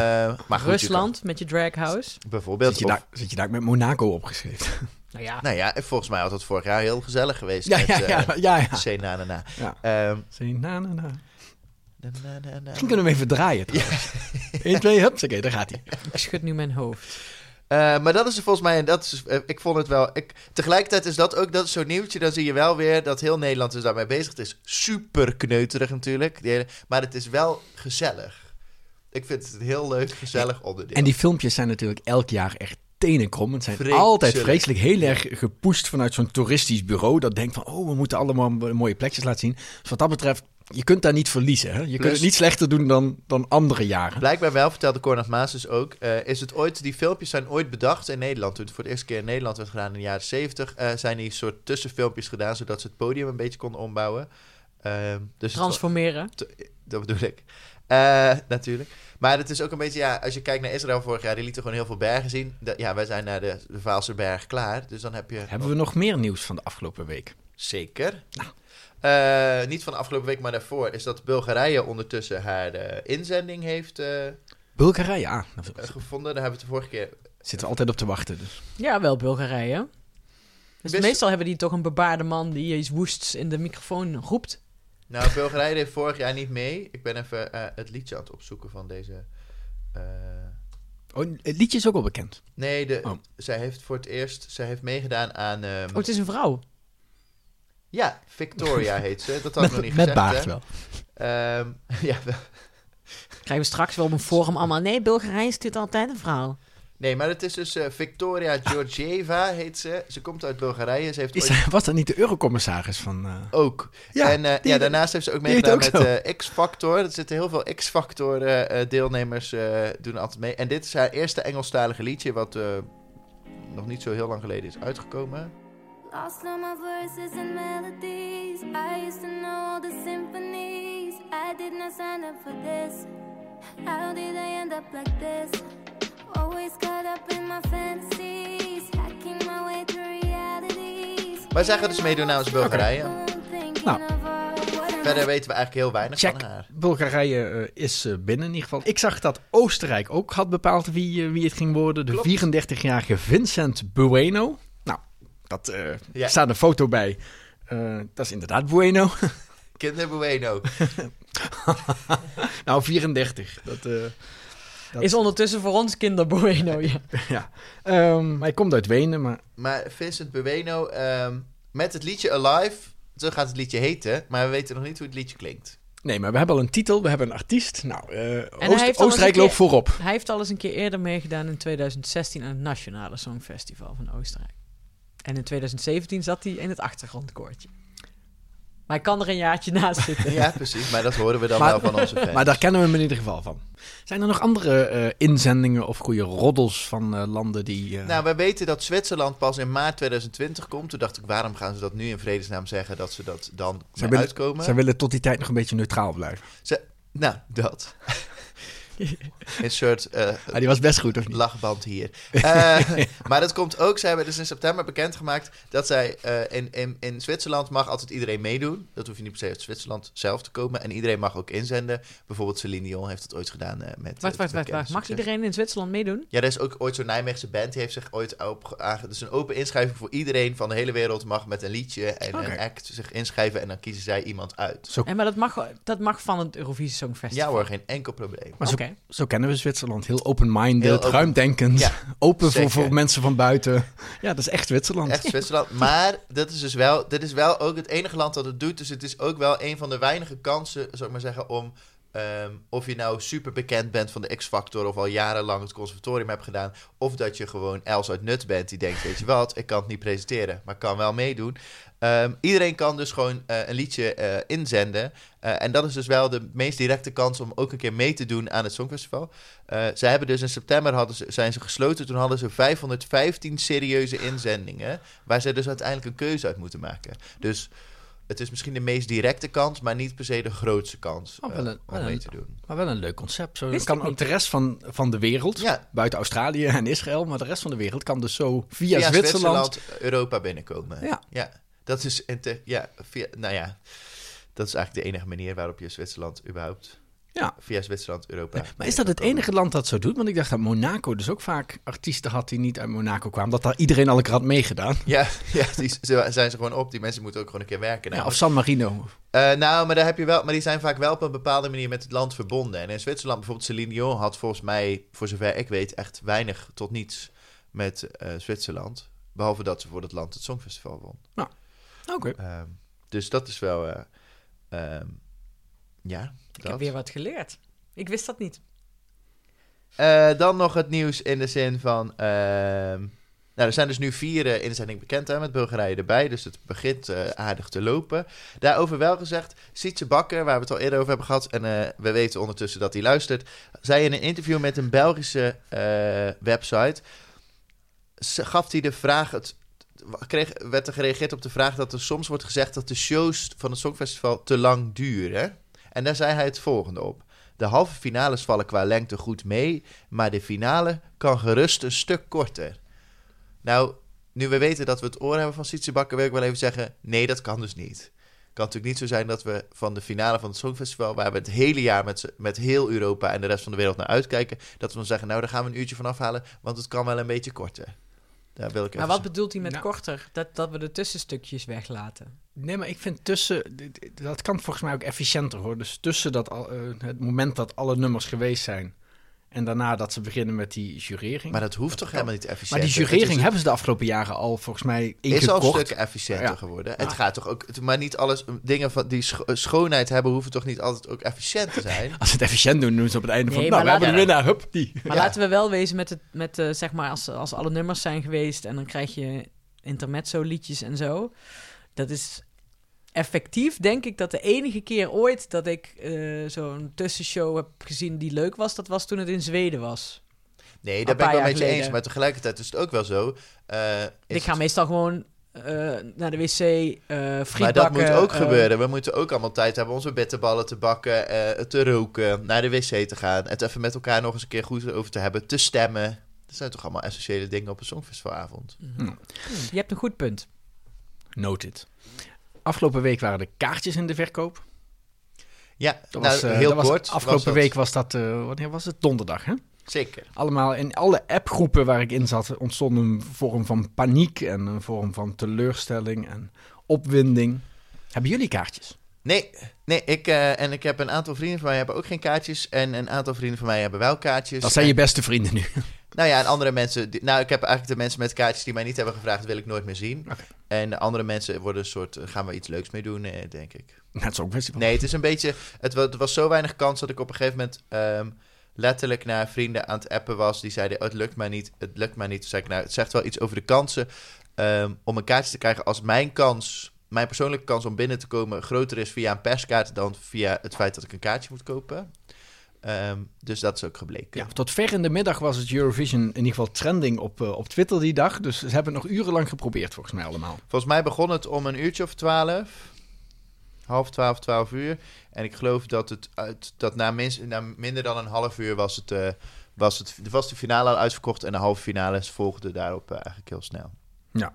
[SPEAKER 1] maar goed, je
[SPEAKER 2] Rusland met je draghouse.
[SPEAKER 1] kan bijvoorbeeld.
[SPEAKER 3] Zit je,
[SPEAKER 1] of-
[SPEAKER 3] daar, zit je daar met Monaco opgeschreven? [LAUGHS]
[SPEAKER 2] Nou ja,
[SPEAKER 1] nou ja, volgens mij had het vorig jaar heel gezellig geweest.
[SPEAKER 3] Ja,
[SPEAKER 1] met,
[SPEAKER 3] ja, ja,
[SPEAKER 1] eh,
[SPEAKER 3] ja. ja.
[SPEAKER 1] Na na na.
[SPEAKER 3] Ja.
[SPEAKER 1] Ehm.
[SPEAKER 3] Misschien kunnen we hem even draaien trouwens. 1, 2, hups, oké, daar gaat hij.
[SPEAKER 2] ik schud nu mijn hoofd.
[SPEAKER 1] Eh, maar dat is er volgens mij, en dat is, eh, ik vond het wel. Ik, tegelijkertijd is dat ook, dat is zo'n nieuwtje. Dan zie je wel weer dat heel Nederland is daarmee bezig. Het is super kneuterig natuurlijk, hele- maar het is wel gezellig. Ik vind het een heel leuk, gezellig onderdeel.
[SPEAKER 3] En die filmpjes zijn natuurlijk elk jaar echt tenenkrom. Het zijn
[SPEAKER 1] Vreselijk.
[SPEAKER 3] altijd vreselijk heel erg gepusht vanuit zo'n toeristisch bureau. Dat denkt van, oh, we moeten allemaal mooie plekjes laten zien. Dus wat dat betreft, je kunt daar niet verliezen. Hè? Je kunt het niet slechter doen dan, dan andere jaren.
[SPEAKER 1] Blijkbaar wel, vertelde Cornel Maas dus ook, eh, is het ooit, die filmpjes zijn ooit bedacht in Nederland. Toen het voor de eerste keer in Nederland werd gedaan in de jaren zeventig, eh, zijn die soort tussenfilmpjes gedaan, zodat ze het podium een beetje konden ombouwen. Ehm, dus het-
[SPEAKER 2] Transformeren. [LAUGHS]
[SPEAKER 1] Dat bedoel ik. Eh, natuurlijk. Maar het is ook een beetje, ja, als je kijkt naar Israël vorig jaar, die lieten gewoon heel veel bergen zien. Dat, ja, wij zijn naar de, de Vaalse berg klaar. Dus dan heb je.
[SPEAKER 3] Hebben we nog meer nieuws van de afgelopen week?
[SPEAKER 1] Zeker. Eh, niet van de afgelopen week, maar daarvoor. Is dat Bulgarije ondertussen haar eh, inzending heeft eh,
[SPEAKER 3] Bulgarije, ja. Daar
[SPEAKER 1] gevonden. Daar hebben we het de vorige keer.
[SPEAKER 3] zitten we altijd op te wachten. Dus.
[SPEAKER 2] Ja, wel Bulgarije. Dus
[SPEAKER 1] Wist-
[SPEAKER 2] meestal hebben die toch een bebaarde man die iets woests in de microfoon roept.
[SPEAKER 1] Nou, Bulgarije deed vorig jaar niet mee. Ik ben even eh, het liedje aan het opzoeken van deze. eh,
[SPEAKER 3] Oh, het liedje is ook al bekend.
[SPEAKER 1] nee, de,
[SPEAKER 3] Oh.
[SPEAKER 1] zij heeft voor het eerst. Zij heeft meegedaan aan. ehm,
[SPEAKER 2] Oh, het is een vrouw.
[SPEAKER 1] Ja, Victoria [LAUGHS] heet ze. Dat had ik nog niet
[SPEAKER 3] met
[SPEAKER 1] gezegd.
[SPEAKER 3] baard
[SPEAKER 1] hè?
[SPEAKER 3] wel.
[SPEAKER 1] Ehm, [LAUGHS] ja, wel.
[SPEAKER 2] Krijgen we straks wel op een forum allemaal. Nee, Bulgarije stuurt altijd een vrouw.
[SPEAKER 1] nee, maar het is dus eh, Victoria Georgieva heet ze. Ze komt uit Bulgarije. Ze heeft
[SPEAKER 3] Is,
[SPEAKER 1] ooit
[SPEAKER 3] hij- was dat niet de eurocommissaris van... eh,
[SPEAKER 1] ook.
[SPEAKER 3] Ja,
[SPEAKER 1] en eh,
[SPEAKER 3] die-
[SPEAKER 1] ja, daarnaast heeft ze ook meegedaan
[SPEAKER 3] ook
[SPEAKER 1] met eh, X-Factor. Er zitten heel veel X-Factor deelnemers eh, doen altijd mee. En dit is haar eerste Engelstalige liedje, wat eh, nog niet zo heel lang geleden is uitgekomen.
[SPEAKER 6] Lost all my verses and melodies. I used to know all the symphonies. I did not sign up for this. How did I end up like this? Always caught up in my fantasies. Hacking my way through realities.
[SPEAKER 1] Maar zij gaat dus meedoen namens Bulgarije.
[SPEAKER 3] Nou.
[SPEAKER 1] Verder weten we eigenlijk heel weinig
[SPEAKER 3] Check.
[SPEAKER 1] van haar.
[SPEAKER 3] Bulgarije eh, is eh, binnen in ieder geval. Ik zag dat Oostenrijk ook had bepaald wie, eh, wie het ging worden. De
[SPEAKER 1] Klopt.
[SPEAKER 3] 34-jarige Vincent Bueno. Dat eh
[SPEAKER 1] Ja.
[SPEAKER 3] staat een foto bij. Eh, dat is inderdaad Bueno. [LAUGHS]
[SPEAKER 1] Kinder Bueno. [LAUGHS]
[SPEAKER 3] nou, 34. Dat, eh, Dat-
[SPEAKER 2] Is ondertussen voor ons Kinder Bueno, ja. [LAUGHS]
[SPEAKER 3] ja. Ehm, hij komt uit Wenen, maar
[SPEAKER 1] Maar Vincent Bueno, ehm, met het liedje Alive, zo gaat het liedje heten, maar we weten nog niet hoe het liedje klinkt.
[SPEAKER 3] Nee, maar we hebben al een titel, we hebben een artiest. Nou, eh, Oost- Oostenrijk loopt voorop.
[SPEAKER 2] Hij heeft al eens een keer eerder meegedaan in 2016 aan het Nationale Songfestival van Oostenrijk. En in 2017 zat hij in het achtergrondkoortje. Maar hij kan er een jaartje naast zitten. [LAUGHS]
[SPEAKER 1] Ja, precies, maar dat horen we dan
[SPEAKER 3] Maar-
[SPEAKER 1] wel van onze fans.
[SPEAKER 3] Maar daar kennen we hem in ieder geval van. Zijn er nog andere eh, inzendingen of goede roddels van eh, landen die... eh,
[SPEAKER 1] Nou, we weten dat Zwitserland pas in maart 2020 komt. Toen dacht ik, waarom gaan ze dat nu in vredesnaam zeggen dat ze dat dan
[SPEAKER 3] Ze willen-
[SPEAKER 1] uitkomen?
[SPEAKER 3] Zij willen tot die tijd nog een beetje neutraal blijven.
[SPEAKER 1] Nou, dat. [LAUGHS] een soort eh,
[SPEAKER 3] Ah, die was best goed, of niet?
[SPEAKER 1] lachband hier. [LAUGHS] Eh, maar dat komt ook, zij hebben dus in september bekendgemaakt dat zij eh, in, in, in Zwitserland mag altijd iedereen meedoen. Dat hoef je niet per se uit Zwitserland zelf te komen. En iedereen mag ook inzenden. Bijvoorbeeld Celine Dion heeft dat ooit gedaan eh, met...
[SPEAKER 2] Wacht, wacht, wacht. Mag iedereen in Zwitserland meedoen?
[SPEAKER 1] Ja, er is ook ooit zo'n Nijmeegse band, die heeft zich ooit op. Dus een open inschrijving voor iedereen van de hele wereld mag met een liedje en een act zich inschrijven en dan kiezen zij iemand uit.
[SPEAKER 3] Zo,
[SPEAKER 2] En maar dat mag, dat mag van het Eurovisie Songfestival.
[SPEAKER 1] Ja hoor, geen enkel probleem.
[SPEAKER 3] maar Zo kennen we Zwitserland. Heel open-minded,
[SPEAKER 1] open-
[SPEAKER 3] ruimdenkend,
[SPEAKER 1] Ja, [LAUGHS]
[SPEAKER 3] open voor, voor mensen van buiten. Ja, dat is echt Zwitserland.
[SPEAKER 1] Echt Zwitserland. [LAUGHS] Maar dat is dus wel, dit is wel ook het enige land dat het doet. Dus het is ook wel een van de weinige kansen, zou ik maar zeggen, om... ehm, of je nou super bekend bent van de X-Factor of al jarenlang het conservatorium hebt gedaan. Of dat je gewoon Els uit Nut bent die denkt, weet je wat, ik kan het niet presenteren, maar kan wel meedoen. Ehm, iedereen kan dus gewoon eh, een liedje eh, inzenden. Eh, en dat is dus wel de meest directe kans om ook een keer mee te doen aan het Songfestival. Eh ze hebben dus in september hadden ze, zijn ze gesloten. Toen hadden ze 515 serieuze inzendingen. Waar ze dus uiteindelijk een keuze uit moeten maken. Dus het is misschien de meest directe kans, maar niet per se de grootste kans
[SPEAKER 3] Oh, wel een-
[SPEAKER 1] om
[SPEAKER 3] wel
[SPEAKER 1] mee
[SPEAKER 3] een-
[SPEAKER 1] te doen.
[SPEAKER 3] Maar wel een leuk concept. Zo
[SPEAKER 2] Wist
[SPEAKER 3] kan ook de rest van, van de wereld,
[SPEAKER 1] Ja,
[SPEAKER 3] buiten Australië en Israël, maar de rest van de wereld kan dus zo via,
[SPEAKER 1] via,
[SPEAKER 3] Zwitserland.
[SPEAKER 1] Zwitserland Europa binnenkomen.
[SPEAKER 3] Ja.
[SPEAKER 1] ja dat is ja, via, nou ja, dat is eigenlijk de enige manier waarop je Zwitserland überhaupt
[SPEAKER 3] Ja.
[SPEAKER 1] via Zwitserland Europa.
[SPEAKER 3] Maar is dat het enige land dat zo doet? Want ik dacht dat Monaco dus ook vaak artiesten had die niet uit Monaco kwamen. Dat daar iedereen al een keer had meegedaan. [LAUGHS]
[SPEAKER 1] Ja, ja die ze- zijn ze gewoon op. Die mensen moeten ook gewoon een keer werken.
[SPEAKER 3] Ja,
[SPEAKER 1] Nou,
[SPEAKER 3] of San Marino.
[SPEAKER 1] Eh, nou, maar daar heb je wel, maar die zijn vaak wel op een bepaalde manier met het land verbonden. En in Zwitserland bijvoorbeeld Celine Dion had volgens mij, voor zover ik weet, echt weinig tot niets met eh, Zwitserland. Behalve dat ze voor het land het Songfestival won.
[SPEAKER 3] Oké.
[SPEAKER 1] Ehm, dus dat is wel, eh, ehm, ja.
[SPEAKER 2] Ik
[SPEAKER 1] dat.
[SPEAKER 2] heb weer wat geleerd. Ik wist dat niet.
[SPEAKER 1] Eh, dan nog het nieuws in de zin van. ehm, nou, er zijn dus nu vier eh, inzendingen bekend hè, met Bulgarije erbij. Dus het begint aardig te lopen. Daarover wel gezegd, Sietse Bakker, waar we het al eerder over hebben gehad. En we weten ondertussen dat hij luistert. Zei in een interview met een Belgische website. gaf hij de vraag. Het, kreeg, werd er gereageerd op de vraag dat er soms wordt gezegd dat de shows van het Songfestival te lang duren. En daar zei hij het volgende op. De halve finales vallen qua lengte goed mee, maar de finale kan gerust een stuk korter. Nou, nu we weten dat we het oor hebben van Sietse Bakker, wil ik wel even zeggen: nee, dat kan dus niet. Het kan natuurlijk niet zo zijn dat we van de finale van het Songfestival, waar we het hele jaar met, met heel Europa en de rest van de wereld naar uitkijken, dat we dan zeggen: nou, daar gaan we een uurtje van afhalen, want het kan wel een beetje korter. Daar wil ik
[SPEAKER 2] Maar
[SPEAKER 1] even
[SPEAKER 2] wat bedoelt hij met
[SPEAKER 3] Nou.
[SPEAKER 2] korter? Dat, dat we de tussenstukjes weglaten.
[SPEAKER 3] Nee, maar ik vind tussen... Dat kan volgens mij ook efficiënter hoor. Dus tussen dat, eh, het moment dat alle nummers geweest zijn... en daarna dat ze beginnen met die jurering.
[SPEAKER 1] Maar dat hoeft
[SPEAKER 3] Dat
[SPEAKER 1] toch
[SPEAKER 3] kan.
[SPEAKER 1] helemaal niet efficiënt.
[SPEAKER 3] Maar die jurering hebben ze de afgelopen jaren al volgens mij
[SPEAKER 1] is al stukken efficiënter
[SPEAKER 3] Ja.
[SPEAKER 1] geworden.
[SPEAKER 3] Ja.
[SPEAKER 1] Het gaat toch ook, maar niet alles, dingen van die scho- schoonheid hebben, hoeven toch niet altijd ook efficiënt te zijn. [LAUGHS]
[SPEAKER 3] Als ze het efficiënt doen, doen ze op het einde van...
[SPEAKER 2] Nee,
[SPEAKER 3] nou, we
[SPEAKER 2] maar
[SPEAKER 3] hebben de winnaar, hup, die.
[SPEAKER 2] Maar
[SPEAKER 1] Ja.
[SPEAKER 2] laten we wel wezen met, het, met eh, zeg maar, als, als alle nummers zijn geweest en dan krijg je intermezzo-liedjes en zo. Dat is effectief, denk ik, dat de enige keer ooit dat ik eh, zo'n tussenshow heb gezien die leuk was, dat was toen het in Zweden was.
[SPEAKER 1] Nee,
[SPEAKER 2] Een
[SPEAKER 1] daar ben ik wel met
[SPEAKER 2] jaar
[SPEAKER 1] je eens. Maar tegelijkertijd is het ook wel zo. eh,
[SPEAKER 2] ik ga
[SPEAKER 1] het-
[SPEAKER 2] meestal gewoon eh, naar de wc, eh friet
[SPEAKER 1] maar dat moet ook gebeuren. We moeten ook allemaal tijd hebben onze bitterballen te bakken, eh, te roken, naar de wc te gaan. Het even met elkaar nog eens een keer goed over te hebben, te stemmen. Dat zijn toch allemaal essentiële dingen op een songfestivalavond.
[SPEAKER 2] Hm, Je hebt een goed punt.
[SPEAKER 3] Noted. Afgelopen week waren de kaartjes in de verkoop.
[SPEAKER 1] Ja,
[SPEAKER 3] Dat
[SPEAKER 1] nou,
[SPEAKER 3] was, eh,
[SPEAKER 1] heel
[SPEAKER 3] dat was-
[SPEAKER 1] kort.
[SPEAKER 3] afgelopen
[SPEAKER 1] was
[SPEAKER 3] week was dat, eh, wanneer was het? Donderdag, hè?
[SPEAKER 1] Zeker.
[SPEAKER 3] Allemaal in alle appgroepen waar ik in zat ontstond een vorm van paniek en een vorm van teleurstelling en opwinding. Hebben jullie kaartjes?
[SPEAKER 1] Nee, nee ik, eh, en ik heb een aantal vrienden van mij hebben ook geen kaartjes. En een aantal vrienden van mij hebben wel kaartjes.
[SPEAKER 3] Dat zijn je beste vrienden nu. [LAUGHS]
[SPEAKER 1] Nou ja, en andere mensen... die- nou, ik heb eigenlijk de mensen met kaartjes die mij niet hebben gevraagd... wil ik nooit meer zien. En de andere mensen worden een soort... eh, gaan we iets leuks mee doen, eh, denk ik.
[SPEAKER 3] Net zo'n festival.
[SPEAKER 1] Nee, het is een beetje... Het wa- was zo weinig kans dat ik op een gegeven moment... ehm, letterlijk naar vrienden aan het appen was. Die zeiden, oh, het lukt mij niet, het lukt mij niet. Toen zei ik, nou, het zegt wel iets over de kansen... ehm, om een kaartje te krijgen als mijn kans... Mijn persoonlijke kans om binnen te komen groter is via een perskaart dan via het feit dat ik een kaartje moet kopen. Ehm, dus dat is ook gebleken.
[SPEAKER 3] Ja, tot ver in de middag was het Eurovision in ieder geval trending op, eh, op Twitter die dag. Dus ze hebben het nog urenlang geprobeerd, volgens mij allemaal.
[SPEAKER 1] Volgens mij begon het om een uurtje of twaalf. Half twaalf, twaalf uur. En ik geloof dat het uit, dat na, minst, na minder dan een half uur was het, eh, was het was de finale al uitverkocht. En de halve finales volgden daarop eh, eigenlijk heel snel.
[SPEAKER 3] Ja.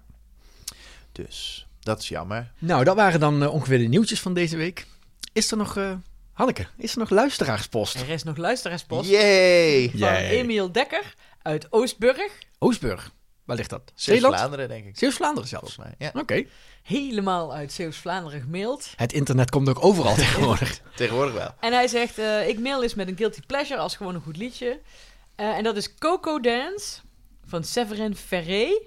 [SPEAKER 1] Dus dat is jammer.
[SPEAKER 3] Nou, dat waren dan eh, ongeveer de nieuwtjes van deze week. Is er nog, eh Hanneke, is er nog luisteraarspost?
[SPEAKER 2] Er is nog luisteraarspost
[SPEAKER 1] Yay!
[SPEAKER 2] van. Emiel Dekker uit Oostburg.
[SPEAKER 3] Oostburg, waar ligt dat? Zeeland?
[SPEAKER 1] Zeeland-Vlaanderen, denk ik.
[SPEAKER 3] Zeeuws-Vlaanderen zelfs.
[SPEAKER 1] Volgens mij. Ja.
[SPEAKER 3] Oké.
[SPEAKER 2] Helemaal uit Zeeuws-Vlaanderen gemaild.
[SPEAKER 3] Het internet komt ook overal [LAUGHS] tegenwoordig.
[SPEAKER 1] Tegenwoordig wel.
[SPEAKER 2] En hij zegt, eh, ik mail eens met een guilty pleasure als gewoon een goed liedje. Eh, en dat is Coco Dance van Severin Ferré.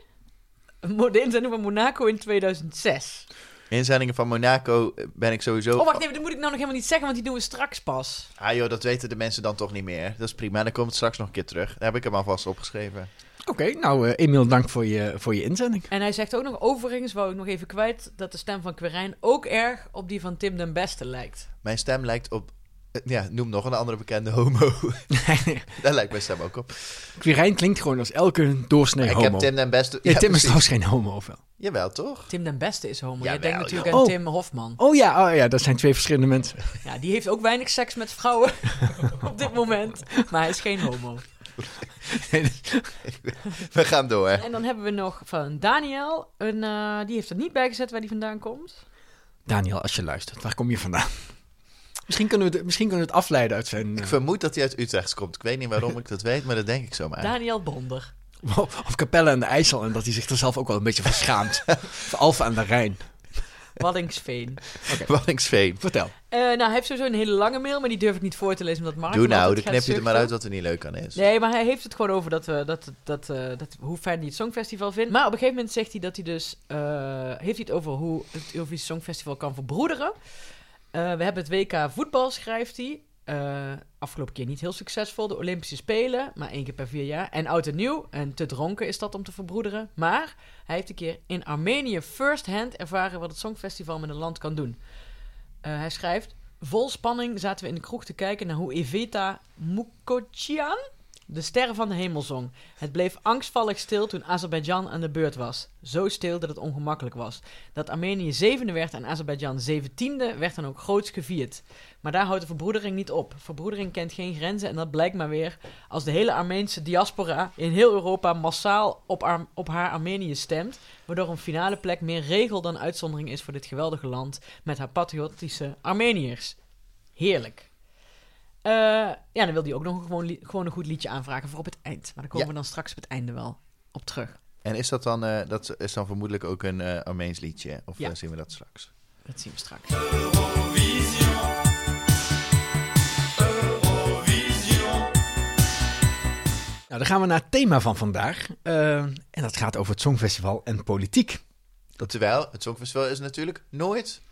[SPEAKER 2] De inzending van Monaco in 2006.
[SPEAKER 1] Inzendingen van Monaco eh, ben ik sowieso...
[SPEAKER 2] Oh, wacht even, dat moet ik nou nog helemaal niet zeggen, want die doen we straks pas.
[SPEAKER 1] Ah joh, dat weten de mensen dan toch niet meer. Dat is prima, dan komt het straks nog een keer terug. Daar heb ik hem alvast opgeschreven.
[SPEAKER 3] Oké, nou eh, Emiel, dank voor je, voor je inzending.
[SPEAKER 2] En hij zegt ook nog, overigens wou ik nog even kwijt, dat de stem van Quirijn ook erg op die van Tim den Beste lijkt.
[SPEAKER 1] Mijn stem lijkt op... Ja, noem nog een andere bekende homo. [LAUGHS] Daar lijkt mijn stem ook op.
[SPEAKER 3] Quirijn klinkt gewoon als elke doorsnee
[SPEAKER 1] ik
[SPEAKER 3] homo.
[SPEAKER 1] heb Tim den Beste...
[SPEAKER 3] Ja, Tim is trouwens geen homo, of wel?
[SPEAKER 1] Jawel, toch?
[SPEAKER 2] Tim den Beste is homo. Je
[SPEAKER 1] Jawel,
[SPEAKER 2] denkt natuurlijk aan
[SPEAKER 3] Oh.
[SPEAKER 2] Tim Hofman.
[SPEAKER 3] Oh ja, oh ja, dat zijn twee verschillende mensen.
[SPEAKER 2] Ja, die heeft ook weinig seks met vrouwen [LAUGHS] op dit moment. Maar hij is geen homo. [LAUGHS]
[SPEAKER 1] We gaan door.
[SPEAKER 2] En dan hebben we nog van Daniel. Een, eh, die heeft er niet bij gezet waar die vandaan komt.
[SPEAKER 3] Daniel, als je luistert, waar kom je vandaan? Misschien kunnen we het, misschien kunnen we het afleiden uit zijn...
[SPEAKER 1] Ik
[SPEAKER 3] eh,
[SPEAKER 1] vermoed dat hij uit Utrecht komt. Ik weet niet waarom ik dat weet, maar dat denk ik zomaar.
[SPEAKER 2] Daniel Bonder. [LAUGHS]
[SPEAKER 3] of Capelle aan de IJssel en dat hij zich er zelf ook wel een beetje van schaamt. [LAUGHS] Of Alphen aan de Rijn.
[SPEAKER 2] Waddingsveen. [LAUGHS]
[SPEAKER 1] Wallingsveen.
[SPEAKER 3] Vertel.
[SPEAKER 2] Eh, nou, hij heeft sowieso een hele lange mail, maar die durf ik niet voor te lezen omdat Mark
[SPEAKER 1] Doe nou, dan knip je er maar uit wat er niet leuk aan is.
[SPEAKER 2] Nee, maar hij heeft het gewoon over dat, we, dat, dat, eh, dat, hoe fijn hij het Songfestival vindt. Maar op een gegeven moment zegt hij dat hij dus... eh, heeft hij het over hoe het Eurovisie Songfestival kan verbroederen. Eh, we hebben het WK voetbal, schrijft hij. Eh, afgelopen keer niet heel succesvol. De Olympische Spelen, maar één keer per vier jaar. En oud en nieuw. En te dronken is dat om te verbroederen. Maar hij heeft een keer in Armenië first-hand ervaren wat het Songfestival met een land kan doen. Eh, hij schrijft... Vol spanning zaten we in de kroeg te kijken naar hoe Eveta Mukochian de sterren van de hemel zong. Het bleef angstvallig stil toen Azerbeidzjan aan de beurt was. Zo stil dat het ongemakkelijk was. Dat Armenië zevende werd en Azerbeidzjan zeventiende werd dan ook groots gevierd. Maar daar houdt de verbroedering niet op. Verbroedering kent geen grenzen en dat blijkt maar weer als de hele Armeense diaspora in heel Europa massaal op, op haar Armenië stemt, waardoor een finale plek meer regel dan uitzondering is voor dit geweldige land met haar patriotische Armeniërs. Heerlijk. Eh, ja, dan wil hij ook nog gewoon, gewoon een goed liedje aanvragen voor op het eind. Maar daar komen
[SPEAKER 1] Ja.
[SPEAKER 2] we dan straks op het einde wel op terug.
[SPEAKER 1] En is dat dan, eh, dat is dan vermoedelijk ook een eh Armeens liedje? Of
[SPEAKER 2] Ja.
[SPEAKER 1] zien we dat straks?
[SPEAKER 2] Dat zien we straks.
[SPEAKER 3] Nou, dan gaan we naar het thema van vandaag. En dat gaat over het Songfestival en politiek.
[SPEAKER 1] Terwijl het Songfestival is natuurlijk nooit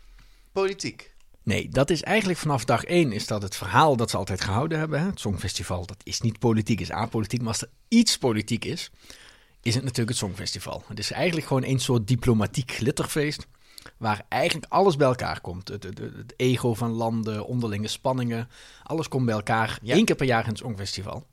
[SPEAKER 1] politiek.
[SPEAKER 3] Nee, dat is eigenlijk vanaf dag één is dat het verhaal dat ze altijd gehouden hebben. Hè? Het Songfestival, dat is niet politiek, is apolitiek. Maar als er iets politiek is, is het natuurlijk het Songfestival. Het is eigenlijk gewoon een soort diplomatiek glitterfeest. Waar eigenlijk alles bij elkaar komt. Het, het, het ego van landen, onderlinge spanningen. Alles komt bij elkaar
[SPEAKER 1] Ja.
[SPEAKER 3] één keer per jaar in het Songfestival.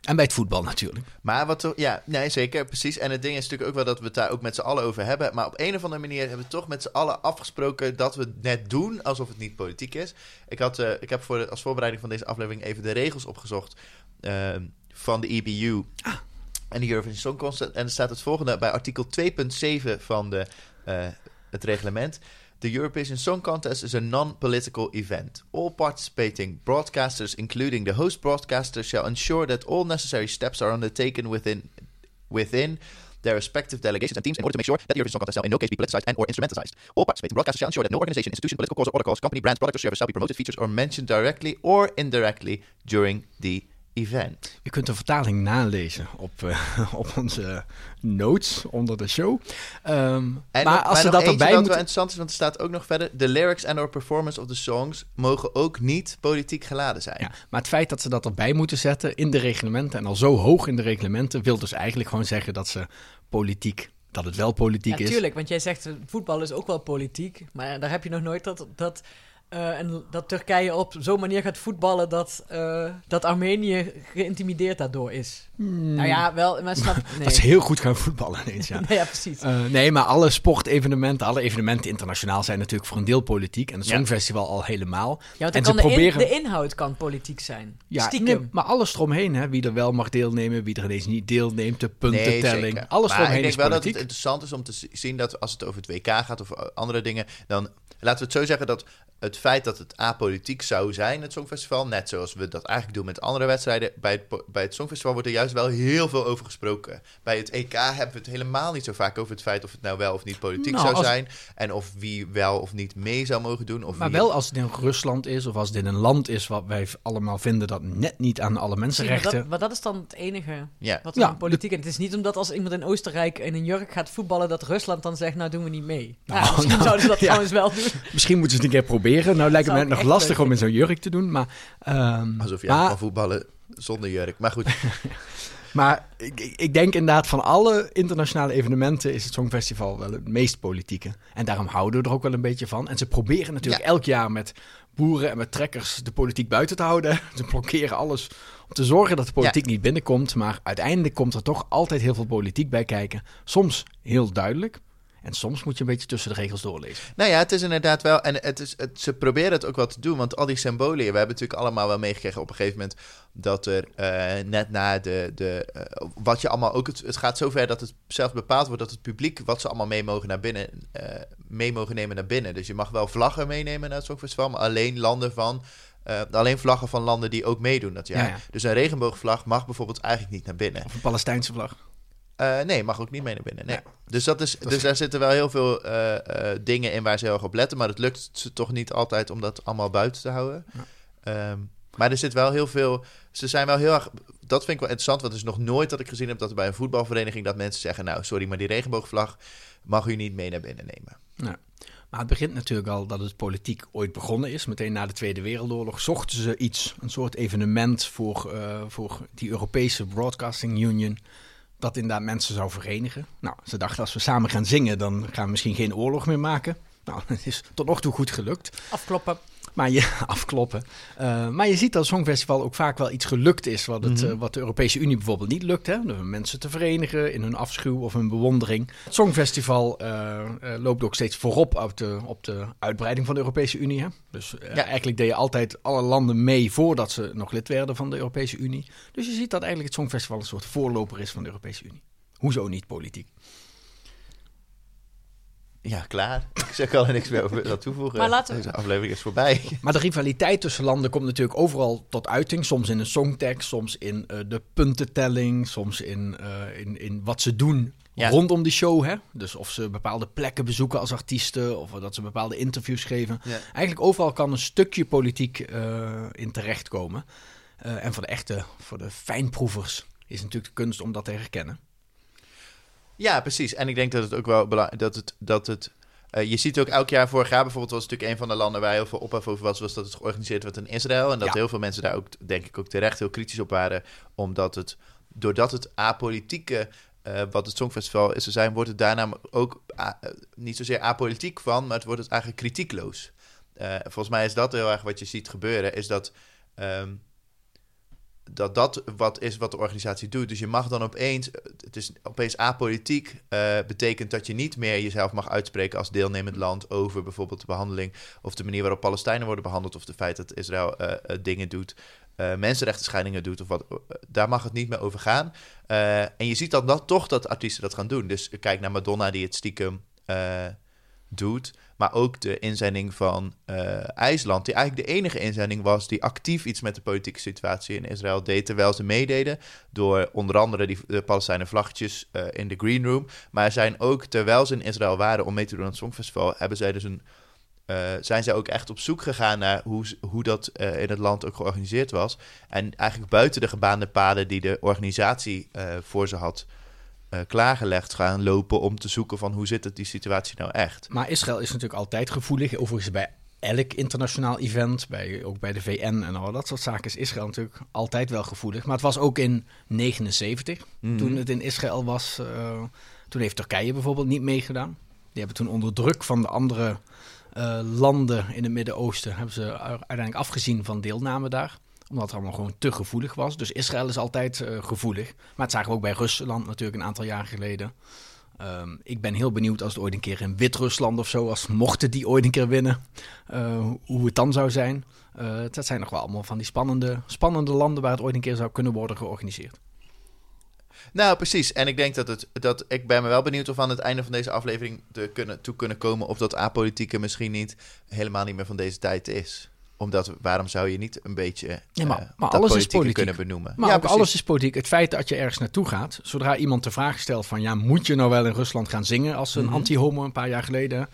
[SPEAKER 3] En bij het voetbal natuurlijk.
[SPEAKER 1] Maar wat er, ja, nee, zeker, precies. En het ding is natuurlijk ook wel dat we het daar ook met z'n allen over hebben. Maar op een of andere manier hebben we toch met z'n allen afgesproken dat we het net doen alsof het niet politiek is. Ik, had, eh, ik heb voor de, als voorbereiding van deze aflevering even de regels opgezocht eh, van de EBU. En de Eurovision Song Contest. En er staat het volgende bij artikel 2.7 van de, eh, het reglement. The Eurovision Song Contest is a non-political event. All participating broadcasters, including the host broadcaster, shall ensure that all necessary steps are undertaken within within their respective delegations and teams in order to make sure that the Eurovision Song Contest shall in no case be politicized and or instrumentalized. All participating broadcasters shall ensure that no organization, institution, political cause or other cause, company, brand, product or service shall be promoted, featured or mentioned directly or indirectly during the event.
[SPEAKER 3] Je kunt de vertaling nalezen op, eh, [LAUGHS] op onze notes onder de show. Ehm,
[SPEAKER 1] En
[SPEAKER 3] maar
[SPEAKER 1] nog-
[SPEAKER 3] als ze dat erbij
[SPEAKER 1] wat wel
[SPEAKER 3] moeten...
[SPEAKER 1] interessant is, want er staat ook nog verder... The lyrics and or performance of the songs mogen ook niet politiek geladen zijn.
[SPEAKER 3] Ja, maar het feit dat ze dat erbij moeten zetten in de reglementen en al zo hoog in de reglementen, wil dus eigenlijk gewoon zeggen dat ze politiek, dat het wel politiek
[SPEAKER 2] Ja,
[SPEAKER 3] is.
[SPEAKER 2] tuurlijk, want jij zegt voetbal is ook wel politiek. Maar daar heb je nog nooit dat, dat, eh, en dat Turkije op zo'n manier gaat voetballen dat, eh, dat Armenië geïntimideerd daardoor is. Nou ja, wel, maar snap... [LAUGHS] Nee.
[SPEAKER 3] Hmm. Dat ze heel goed gaan voetballen ineens, ja.
[SPEAKER 2] Nee, [LAUGHS] ja, precies.
[SPEAKER 3] Eh, nee, maar alle sportevenementen, alle evenementen internationaal zijn natuurlijk voor een deel politiek. En het
[SPEAKER 1] Ja.
[SPEAKER 3] Songfestival al helemaal.
[SPEAKER 2] ja, want
[SPEAKER 3] en
[SPEAKER 2] dan
[SPEAKER 3] ze
[SPEAKER 2] kan de, in-
[SPEAKER 3] proberen-
[SPEAKER 2] de inhoud kan politiek zijn.
[SPEAKER 3] Ja,
[SPEAKER 2] Stiekem.
[SPEAKER 3] nee, maar alles eromheen, hè, wie er wel mag deelnemen, wie er ineens niet deelneemt, de
[SPEAKER 1] Nee,
[SPEAKER 3] puntentelling.
[SPEAKER 1] zeker.
[SPEAKER 3] alles
[SPEAKER 1] maar
[SPEAKER 3] eromheen
[SPEAKER 1] ik denk
[SPEAKER 3] is
[SPEAKER 1] wel dat het interessant is om te zien dat als het over het WK gaat of andere dingen, dan laten we het zo zeggen dat het feit dat het apolitiek zou zijn, het Songfestival, net zoals we dat eigenlijk doen met andere wedstrijden, bij het, bij het Songfestival wordt er juist wel heel veel over gesproken. Bij het EK hebben we het helemaal niet zo vaak over het feit of het nou wel of niet politiek
[SPEAKER 3] Nou,
[SPEAKER 1] zou
[SPEAKER 3] als-
[SPEAKER 1] zijn en of wie wel of niet mee zou mogen doen. Of
[SPEAKER 3] Maar
[SPEAKER 1] wie-
[SPEAKER 3] wel als het in Rusland is, of als het in een land is wat wij allemaal vinden dat net niet aan alle
[SPEAKER 2] je, maar,
[SPEAKER 3] mensenrechten.
[SPEAKER 2] dat, maar dat is dan het enige
[SPEAKER 1] Ja.
[SPEAKER 2] wat
[SPEAKER 3] Ja,
[SPEAKER 2] politiek... En het is niet omdat als iemand in Oostenrijk in een jurk gaat voetballen... dat Rusland dan zegt, nou doen we niet mee.
[SPEAKER 3] Nou,
[SPEAKER 2] ja, misschien [LAUGHS]
[SPEAKER 3] nou,
[SPEAKER 2] zouden ze dat
[SPEAKER 3] ja.
[SPEAKER 2] trouwens wel doen.
[SPEAKER 3] Misschien moeten ze het een keer proberen. Nou lijkt het me nog lastig
[SPEAKER 2] leuk
[SPEAKER 3] om in zo'n jurk te doen. Maar, ehm,
[SPEAKER 1] Alsof je
[SPEAKER 3] maar,
[SPEAKER 1] kan voetballen zonder jurk. Maar goed, [LAUGHS]
[SPEAKER 3] maar ik, ik- denk inderdaad van alle internationale evenementen is het Songfestival wel het meest politieke. En daarom houden we er ook wel een beetje van. En ze proberen natuurlijk
[SPEAKER 1] Ja.
[SPEAKER 3] elk jaar met boeren en met trekkers de politiek buiten te houden. [LAUGHS] Ze blokkeren alles om te zorgen dat de politiek niet binnenkomt. Maar uiteindelijk komt er toch altijd heel veel politiek bij kijken. Soms heel duidelijk. En soms moet je een beetje tussen de regels doorlezen.
[SPEAKER 1] Nou ja, het is inderdaad wel. En het is, het, ze proberen het ook wel te doen. Want al die symbolen. We hebben natuurlijk allemaal wel meegekregen op een gegeven moment. Dat er eh, net na de. de eh, wat je allemaal ook. Het, het gaat zover dat het zelf bepaald wordt. Dat het publiek. wat ze allemaal mee mogen naar binnen. eh, mee mogen nemen naar binnen. Dus je mag wel vlaggen meenemen naar het Songfestival. Maar alleen landen van. eh, alleen vlaggen van landen die ook meedoen dat jaar.
[SPEAKER 3] Ja, ja.
[SPEAKER 1] Dus een regenboogvlag mag bijvoorbeeld eigenlijk niet naar binnen.
[SPEAKER 3] Of een Palestijnse vlag.
[SPEAKER 1] Eh, nee, mag ook niet mee naar binnen. Nee.
[SPEAKER 3] Ja.
[SPEAKER 1] Dus, dat is, dus daar zitten wel heel veel eh, eh, dingen in waar ze heel erg op letten. Maar het lukt ze toch niet altijd om dat allemaal buiten te houden. Ehm, maar er zit wel heel veel. Ze zijn wel heel erg. Dat vind ik wel interessant. Want het is nog nooit dat ik gezien heb dat er bij een voetbalvereniging. dat mensen zeggen: Nou, sorry, maar die regenboogvlag mag u niet mee naar binnen nemen.
[SPEAKER 3] Ja. Maar het begint natuurlijk al dat het politiek ooit begonnen is. Meteen na de Tweede Wereldoorlog zochten ze iets, een soort evenement voor, voor die Europese Broadcasting Union. Dat inderdaad mensen zou verenigen. Nou, ze dachten als we samen gaan zingen, dan gaan we misschien geen oorlog meer maken. Nou, [LAUGHS] het is tot nog toe goed gelukt.
[SPEAKER 2] Afkloppen.
[SPEAKER 3] Maar je [LAUGHS] afkloppen. Eh, maar je ziet dat het Songfestival ook vaak wel iets gelukt is. Wat, het,
[SPEAKER 1] Mhm.
[SPEAKER 3] eh, wat de Europese Unie bijvoorbeeld niet lukt. Hè? Door mensen te verenigen in hun afschuw of hun bewondering. Het Songfestival eh, loopt ook steeds voorop op de, op de uitbreiding van de Europese Unie. Hè? Dus
[SPEAKER 1] Ja.
[SPEAKER 3] eigenlijk deden altijd alle landen mee voordat ze nog lid werden van de Europese Unie. Dus je ziet dat eigenlijk het Songfestival een soort voorloper is van de Europese Unie. Hoezo niet politiek?
[SPEAKER 1] Ja, klaar. [LAUGHS] Ik zeg al niks meer over dat toevoegen.
[SPEAKER 2] Maar laten we-
[SPEAKER 1] Deze aflevering is voorbij. [LAUGHS]
[SPEAKER 3] Maar de rivaliteit tussen landen komt natuurlijk overal tot uiting. Soms in een songtekst, soms in eh, de puntentelling, soms in, eh, in, in wat ze doen
[SPEAKER 1] Ja.
[SPEAKER 3] rondom de show. Hè? Dus of ze bepaalde plekken bezoeken als artiesten of dat ze bepaalde interviews geven.
[SPEAKER 1] Ja.
[SPEAKER 3] Eigenlijk overal kan een stukje politiek eh, in terechtkomen. Eh, en voor de echte, voor de fijnproevers is natuurlijk de kunst om dat te herkennen.
[SPEAKER 1] Ja, precies. En ik denk dat het ook wel belangrijk dat het. Dat het eh, je ziet ook elk jaar, vorig jaar bijvoorbeeld, was natuurlijk een van de landen waar heel veel ophef over was, was dat het georganiseerd werd in Israël. En dat
[SPEAKER 3] Ja.
[SPEAKER 1] heel veel mensen daar ook, denk ik, ook terecht heel kritisch op waren. Omdat het, doordat het apolitieke, eh, wat het Songfestival is te zijn, wordt het daarna ook eh, niet zozeer apolitiek van, maar het wordt het eigenlijk kritiekloos. Volgens mij is dat heel erg wat je ziet gebeuren, is dat. ehm, dat dat wat is wat de organisatie doet. Dus je mag dan opeens, het is opeens apolitiek, eh betekent dat je niet meer jezelf mag uitspreken als deelnemend land over bijvoorbeeld de behandeling of de manier waarop Palestijnen worden behandeld of het feit dat Israël eh, eh, dingen doet, eh mensenrechten scheidingen doet of wat. daar mag het niet meer over gaan. En je ziet dan dat toch dat artiesten dat gaan doen. Dus kijk naar Madonna die het stiekem. Doet. Maar ook de inzending van eh, IJsland, die eigenlijk de enige inzending was die actief iets met de politieke situatie in Israël deed, terwijl ze meededen door onder andere die, de Palestijnen vlaggetjes eh, in de Green Room. Maar zijn ook, terwijl ze in Israël waren om mee te doen aan het Songfestival, hebben zij dus een, eh, zijn zij ook echt op zoek gegaan naar hoe, hoe dat in het land ook georganiseerd was. En eigenlijk buiten de gebaande paden die de organisatie voor ze had eh, klaargelegd gaan lopen om te zoeken van hoe zit het die situatie nou echt.
[SPEAKER 3] Maar Israël is natuurlijk altijd gevoelig. Overigens bij elk internationaal event, bij, ook bij de VN en al dat soort zaken, is Israël natuurlijk altijd wel gevoelig. Maar het was ook in 79,
[SPEAKER 1] Mhm.
[SPEAKER 3] toen het in Israël was. eh, toen heeft Turkije bijvoorbeeld niet meegedaan. Die hebben toen onder druk van de andere eh, landen in het Midden-Oosten, hebben ze uiteindelijk afgezien van deelname daar omdat het allemaal gewoon te gevoelig was. Dus Israël is altijd eh, gevoelig. Maar het zagen we ook bij Rusland natuurlijk een aantal jaar geleden. Ehm, ik ben heel benieuwd als het ooit een keer in Wit-Rusland of zo, als mochten die ooit een keer winnen, eh, hoe het dan zou zijn. Eh, dat zijn nog wel allemaal van die spannende, spannende landen waar het ooit een keer zou kunnen worden georganiseerd.
[SPEAKER 1] Nou, precies. En ik denk dat het. Dat, ik ben me wel benieuwd of aan het einde van deze aflevering te kunnen, toe kunnen komen. of dat apolitieke misschien niet helemaal niet meer van deze tijd is. Omdat waarom zou je niet een beetje.
[SPEAKER 3] Ja, maar-
[SPEAKER 1] eh,
[SPEAKER 3] maar
[SPEAKER 1] dat
[SPEAKER 3] alles is politiek.
[SPEAKER 1] kunnen benoemen?
[SPEAKER 3] Maar
[SPEAKER 1] ja,
[SPEAKER 3] ook alles is politiek. Het feit dat je ergens naartoe gaat, zodra iemand de vraag stelt van ja, moet je nou wel in Rusland gaan zingen als een
[SPEAKER 1] Mhm.
[SPEAKER 3] anti-homo een paar jaar geleden,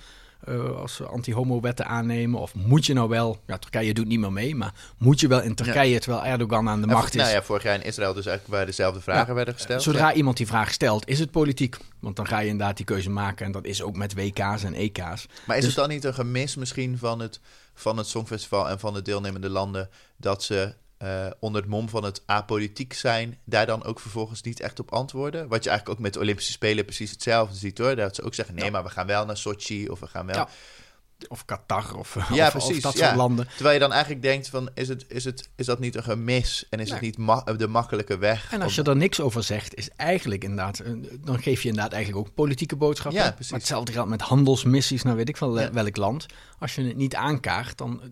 [SPEAKER 3] eh, als ze anti-homo-wetten aannemen, of moet je nou wel, ja, Turkije doet niet meer mee, maar moet je wel in Turkije terwijl Erdogan aan de macht is?
[SPEAKER 1] Nou ja, vorig jaar in Israël dus eigenlijk waar dezelfde vragen
[SPEAKER 3] Ja.
[SPEAKER 1] werden gesteld.
[SPEAKER 3] Zodra
[SPEAKER 1] Ja.
[SPEAKER 3] iemand die vraag stelt, is het politiek. Want dan ga je inderdaad die keuze maken. En dat is ook met WK's en EK's.
[SPEAKER 1] Maar is
[SPEAKER 3] Dus-
[SPEAKER 1] het dan niet een gemis misschien van het, van het Songfestival en van de deelnemende landen dat ze eh, onder het mom van het apolitiek zijn, daar dan ook vervolgens niet echt op antwoorden? Wat je eigenlijk ook met de Olympische Spelen precies hetzelfde ziet hoor. Dat ze ook zeggen, nee,
[SPEAKER 3] Ja.
[SPEAKER 1] maar we gaan wel naar Sochi of we gaan wel.
[SPEAKER 3] Ja. Of Qatar of,
[SPEAKER 1] Ja, [LAUGHS]
[SPEAKER 3] of,
[SPEAKER 1] precies,
[SPEAKER 3] of dat
[SPEAKER 1] ja.
[SPEAKER 3] soort landen.
[SPEAKER 1] Terwijl je dan eigenlijk denkt van, is, het, is, het, is dat niet een gemis en is het niet ma- de makkelijke weg?
[SPEAKER 3] En als
[SPEAKER 1] om-
[SPEAKER 3] je er niks over zegt, is eigenlijk inderdaad, eh, dan geef je inderdaad eigenlijk ook politieke boodschappen.
[SPEAKER 1] Ja, precies.
[SPEAKER 3] Maar hetzelfde geldt met handelsmissies naar weet ik wel welk land. Als je het niet aankaart, dan eh,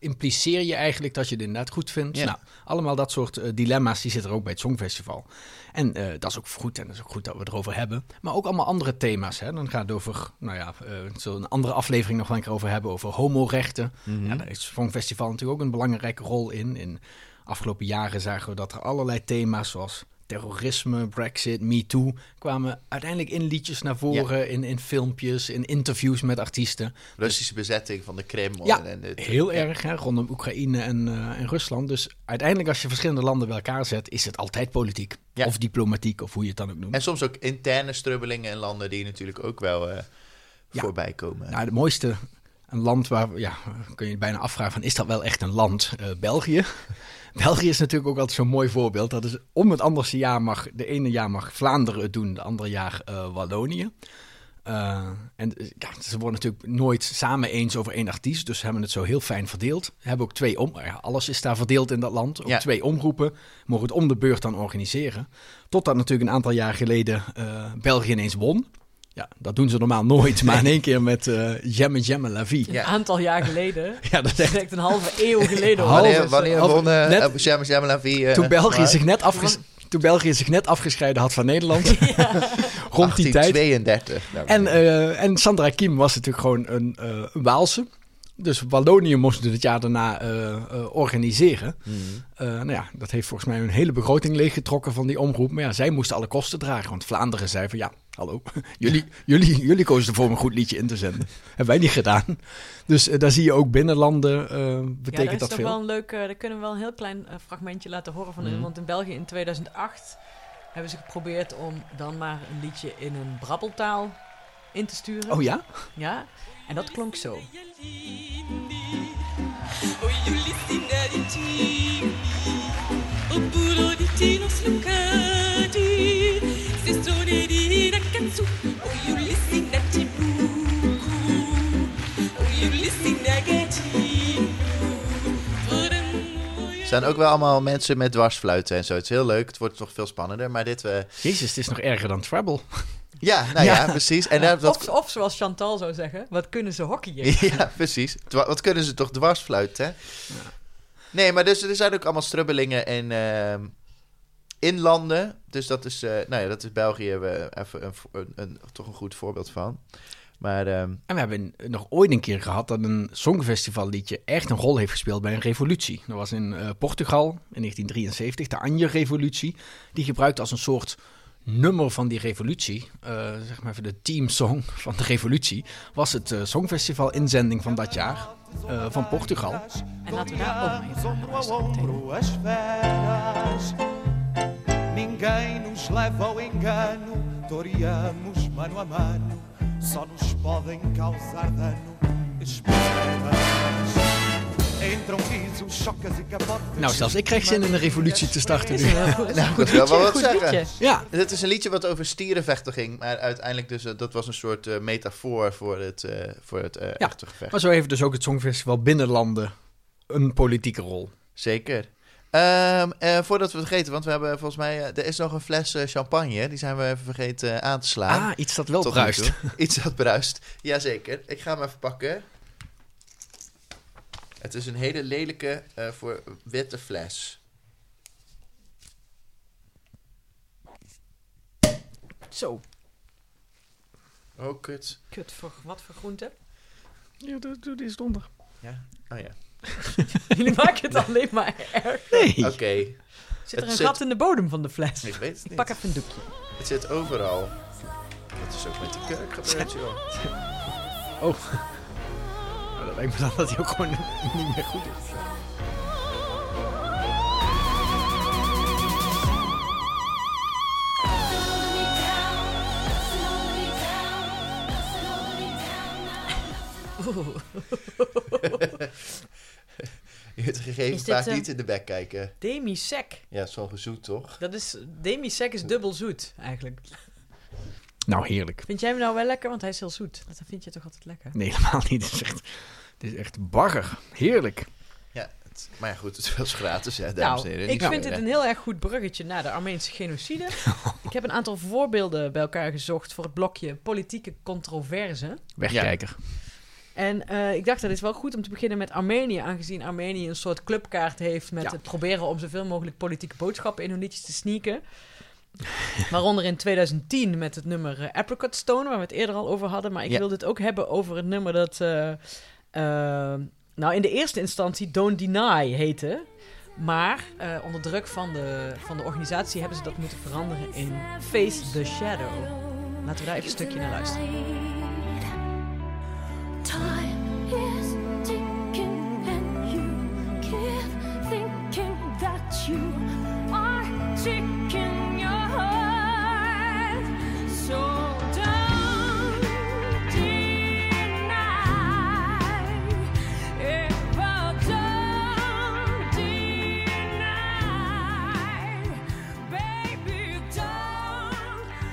[SPEAKER 3] impliceer je eigenlijk dat je het inderdaad goed vindt.
[SPEAKER 1] Ja.
[SPEAKER 3] Nou, allemaal dat soort eh, dilemma's, die zitten er ook bij het Songfestival. En eh, dat is ook goed en dat is ook goed dat we het erover hebben. Maar ook allemaal andere thema's. Hè. Dan gaat het over, nou ja, eh zullen we een andere aflevering nog wel een keer over hebben, over homorechten.
[SPEAKER 1] Mhm.
[SPEAKER 3] Ja, daar heeft het Songfestival natuurlijk ook een belangrijke rol in. In afgelopen jaren zagen we dat er allerlei thema's zoals terrorisme, Brexit, MeToo kwamen uiteindelijk in liedjes naar voren, in, in filmpjes, in interviews met artiesten.
[SPEAKER 1] Russische bezetting van de Krim.
[SPEAKER 3] Ja,
[SPEAKER 1] en
[SPEAKER 3] Heel erg hè, rondom Oekraïne en, eh, en Rusland. Dus uiteindelijk als je verschillende landen bij elkaar zet, is het altijd politiek.
[SPEAKER 1] Ja.
[SPEAKER 3] Of diplomatiek, of hoe je het dan ook noemt.
[SPEAKER 1] En soms ook interne strubbelingen in landen die natuurlijk ook wel
[SPEAKER 3] Ja.
[SPEAKER 1] voorbij komen.
[SPEAKER 3] Nou, de mooiste, een land waar, ja, kun je je bijna afvragen van, is dat wel echt een land? Eh, België. België is natuurlijk ook altijd zo'n mooi voorbeeld. Dat is om het anderste jaar mag, de ene jaar mag Vlaanderen het doen, de andere jaar eh, Wallonië. Eh, en eh, ja, ze worden natuurlijk nooit samen eens over één artiest, dus ze hebben het zo heel fijn verdeeld. Ze hebben ook twee om, ja, alles is daar verdeeld in dat land. Ook
[SPEAKER 1] Ja.
[SPEAKER 3] twee omroepen, mogen het om de beurt dan organiseren. Totdat natuurlijk een aantal jaar geleden België ineens won. Ja, dat doen ze normaal nooit, maar in één keer met eh Jemme Jemme La Vie.
[SPEAKER 2] Een aantal jaar geleden. [LAUGHS]
[SPEAKER 3] Ja, dat is echt
[SPEAKER 2] Echt een halve eeuw geleden.
[SPEAKER 1] Wanneer, wanneer
[SPEAKER 3] halve-
[SPEAKER 1] won uh,
[SPEAKER 3] net-
[SPEAKER 1] uh, Sham Sham La Vie, eh,
[SPEAKER 3] toen België, zich net afges- toen België zich net afgescheiden had van Nederland. [LAUGHS] Rond die tijd.
[SPEAKER 1] 1832. Nou,
[SPEAKER 3] En, eh, en Sandra Kiem was natuurlijk gewoon een, eh, een Waalse. Dus Wallonië moest het het jaar daarna eh, eh, organiseren.
[SPEAKER 1] Mhm.
[SPEAKER 3] Eh, nou ja, dat heeft volgens mij een hele begroting leeggetrokken van die omroep. Maar ja, zij moesten alle kosten dragen. Want Vlaanderen zei van ja, hallo, [LAUGHS] jullie, jullie, jullie kozen ervoor om een goed liedje in te zenden. [LAUGHS] Hebben wij niet gedaan. Dus eh, daar zie je ook binnenlanden eh,
[SPEAKER 2] Ja,
[SPEAKER 3] betekent
[SPEAKER 2] is
[SPEAKER 3] dat
[SPEAKER 2] toch
[SPEAKER 3] veel.
[SPEAKER 2] wel een leuk, eh, daar kunnen we wel een heel klein fragmentje laten horen van.
[SPEAKER 1] Mhm.
[SPEAKER 2] Want in België in 2008 hebben ze geprobeerd om dan maar een liedje in een brabbeltaal in te sturen.
[SPEAKER 3] Oh ja?
[SPEAKER 2] Ja, en dat klonk zo.
[SPEAKER 1] Zijn ook wel allemaal mensen met dwarsfluiten en zo. Het is heel leuk. Het wordt nog veel spannender. Maar dit... eh,
[SPEAKER 3] Jezus, het is nog erger dan Trouble. [LAUGHS]
[SPEAKER 1] ja, nou ja,
[SPEAKER 3] Ja.
[SPEAKER 1] precies. En daar, dat,
[SPEAKER 2] Of, of zoals Chantal zou zeggen, wat kunnen ze hockeyen? [LAUGHS]
[SPEAKER 1] ja, precies. Dwa- wat kunnen ze toch dwarsfluiten, hè? Nee, maar dus, er zijn ook allemaal strubbelingen in, ehm, in landen. Dus dat is, eh, nou ja, dat is België eh, even een, een, een- toch een goed voorbeeld van. Maar ehm,
[SPEAKER 3] En we hebben nog ooit een keer gehad dat een songfestivalliedje echt een rol heeft gespeeld bij een revolutie. Dat was in eh, Portugal in 1973, de Anje-revolutie. Die gebruikte als een soort nummer van die revolutie, eh, zeg maar even de teamsong van de revolutie, was het eh, songfestival inzending van dat jaar eh, van Portugal.
[SPEAKER 2] En laten we daar ook maar even
[SPEAKER 7] Ninguém nos leva ao engano, toreamos mano a mano, só nos podem causar dano. Esperas. Entram risos, chocas e capotes.
[SPEAKER 3] Nou, zelfs ik krijg zin in een revolutie te starten nu. [LAUGHS]
[SPEAKER 1] Nou,
[SPEAKER 2] goed
[SPEAKER 1] ik wil wel
[SPEAKER 2] liedje,
[SPEAKER 1] wat
[SPEAKER 2] goed
[SPEAKER 1] zeggen.
[SPEAKER 2] liedje.
[SPEAKER 3] Ja,
[SPEAKER 1] Het is een liedje wat over stierenvechten ging, maar uiteindelijk dus, eh, dat was een soort eh, metafoor voor het, eh, voor het eh, echte gevecht.
[SPEAKER 3] maar zo heeft dus ook het songfestival binnen landen een politieke rol.
[SPEAKER 1] Zeker. Ehm, eh, voordat we het vergeten, want we hebben volgens mij, eh, er is nog een fles eh, champagne, die zijn we even vergeten aan te slaan.
[SPEAKER 3] Ah, iets dat wel
[SPEAKER 1] Tot
[SPEAKER 3] bruist. [LAUGHS]
[SPEAKER 1] Iets dat bruist. Jazeker. Ik ga hem even pakken. Het is een hele lelijke eh, voor witte fles.
[SPEAKER 2] Zo,
[SPEAKER 1] Oh, kut.
[SPEAKER 2] kut, voor, wat voor groente?
[SPEAKER 3] Ja, doe die stond
[SPEAKER 1] Ja? Oh ja. [LAUGHS]
[SPEAKER 2] Jullie maken het alleen maar erg.
[SPEAKER 3] Nee.
[SPEAKER 1] Oké.
[SPEAKER 2] Zit er
[SPEAKER 1] Het
[SPEAKER 2] een
[SPEAKER 1] zit-
[SPEAKER 2] gat in de bodem van de fles?
[SPEAKER 1] Ik weet het
[SPEAKER 2] Ik
[SPEAKER 1] niet.
[SPEAKER 2] pak even een doekje.
[SPEAKER 1] Het zit overal. Wat is ook met die kurk gebeurd, joh? [LAUGHS]
[SPEAKER 3] Oh. Nou, dat lijkt me dan dat hij ook gewoon [LAUGHS] niet meer goed is.
[SPEAKER 2] Oeh.
[SPEAKER 1] Je hebt gegeven
[SPEAKER 2] Is dit,
[SPEAKER 1] vaak
[SPEAKER 2] eh,
[SPEAKER 1] niet in de bek kijken.
[SPEAKER 2] Demi-sec.
[SPEAKER 1] Ja, het is wel gezoet, toch?
[SPEAKER 2] Dat is, demi-sec is dubbel zoet, eigenlijk.
[SPEAKER 3] Nou, heerlijk.
[SPEAKER 2] Vind jij hem nou wel lekker? Want hij is heel zoet. Dat vind je toch altijd lekker?
[SPEAKER 3] Nee, helemaal niet. Het is echt, het is echt bagger. Heerlijk.
[SPEAKER 1] Ja, het- maar ja, goed, het was gratis, hè, dames
[SPEAKER 2] Nou,
[SPEAKER 1] en heren.
[SPEAKER 2] ik vind
[SPEAKER 1] meer,
[SPEAKER 2] dit een heel erg goed bruggetje naar de Armeense genocide. [LAUGHS] ik heb een aantal voorbeelden bij elkaar gezocht voor het blokje politieke controverse.
[SPEAKER 3] Wegkijker.
[SPEAKER 2] En eh, ik dacht dat is wel goed om te beginnen met Armenië, aangezien Armenië een soort clubkaart heeft met
[SPEAKER 3] Ja.
[SPEAKER 2] het proberen om zoveel mogelijk politieke boodschappen in hun liedjes te sneaken. [LAUGHS] Waaronder in 2010 met het nummer eh, Apricot Stone, waar we het eerder al over hadden. Maar ik
[SPEAKER 1] Ja.
[SPEAKER 2] wilde het ook hebben over het nummer dat, eh, nou in de eerste instantie Don't Deny heette. Maar onder druk van de, van de organisatie hebben ze dat moeten veranderen in Face the Shadow. Laten we daar even een stukje naar luisteren.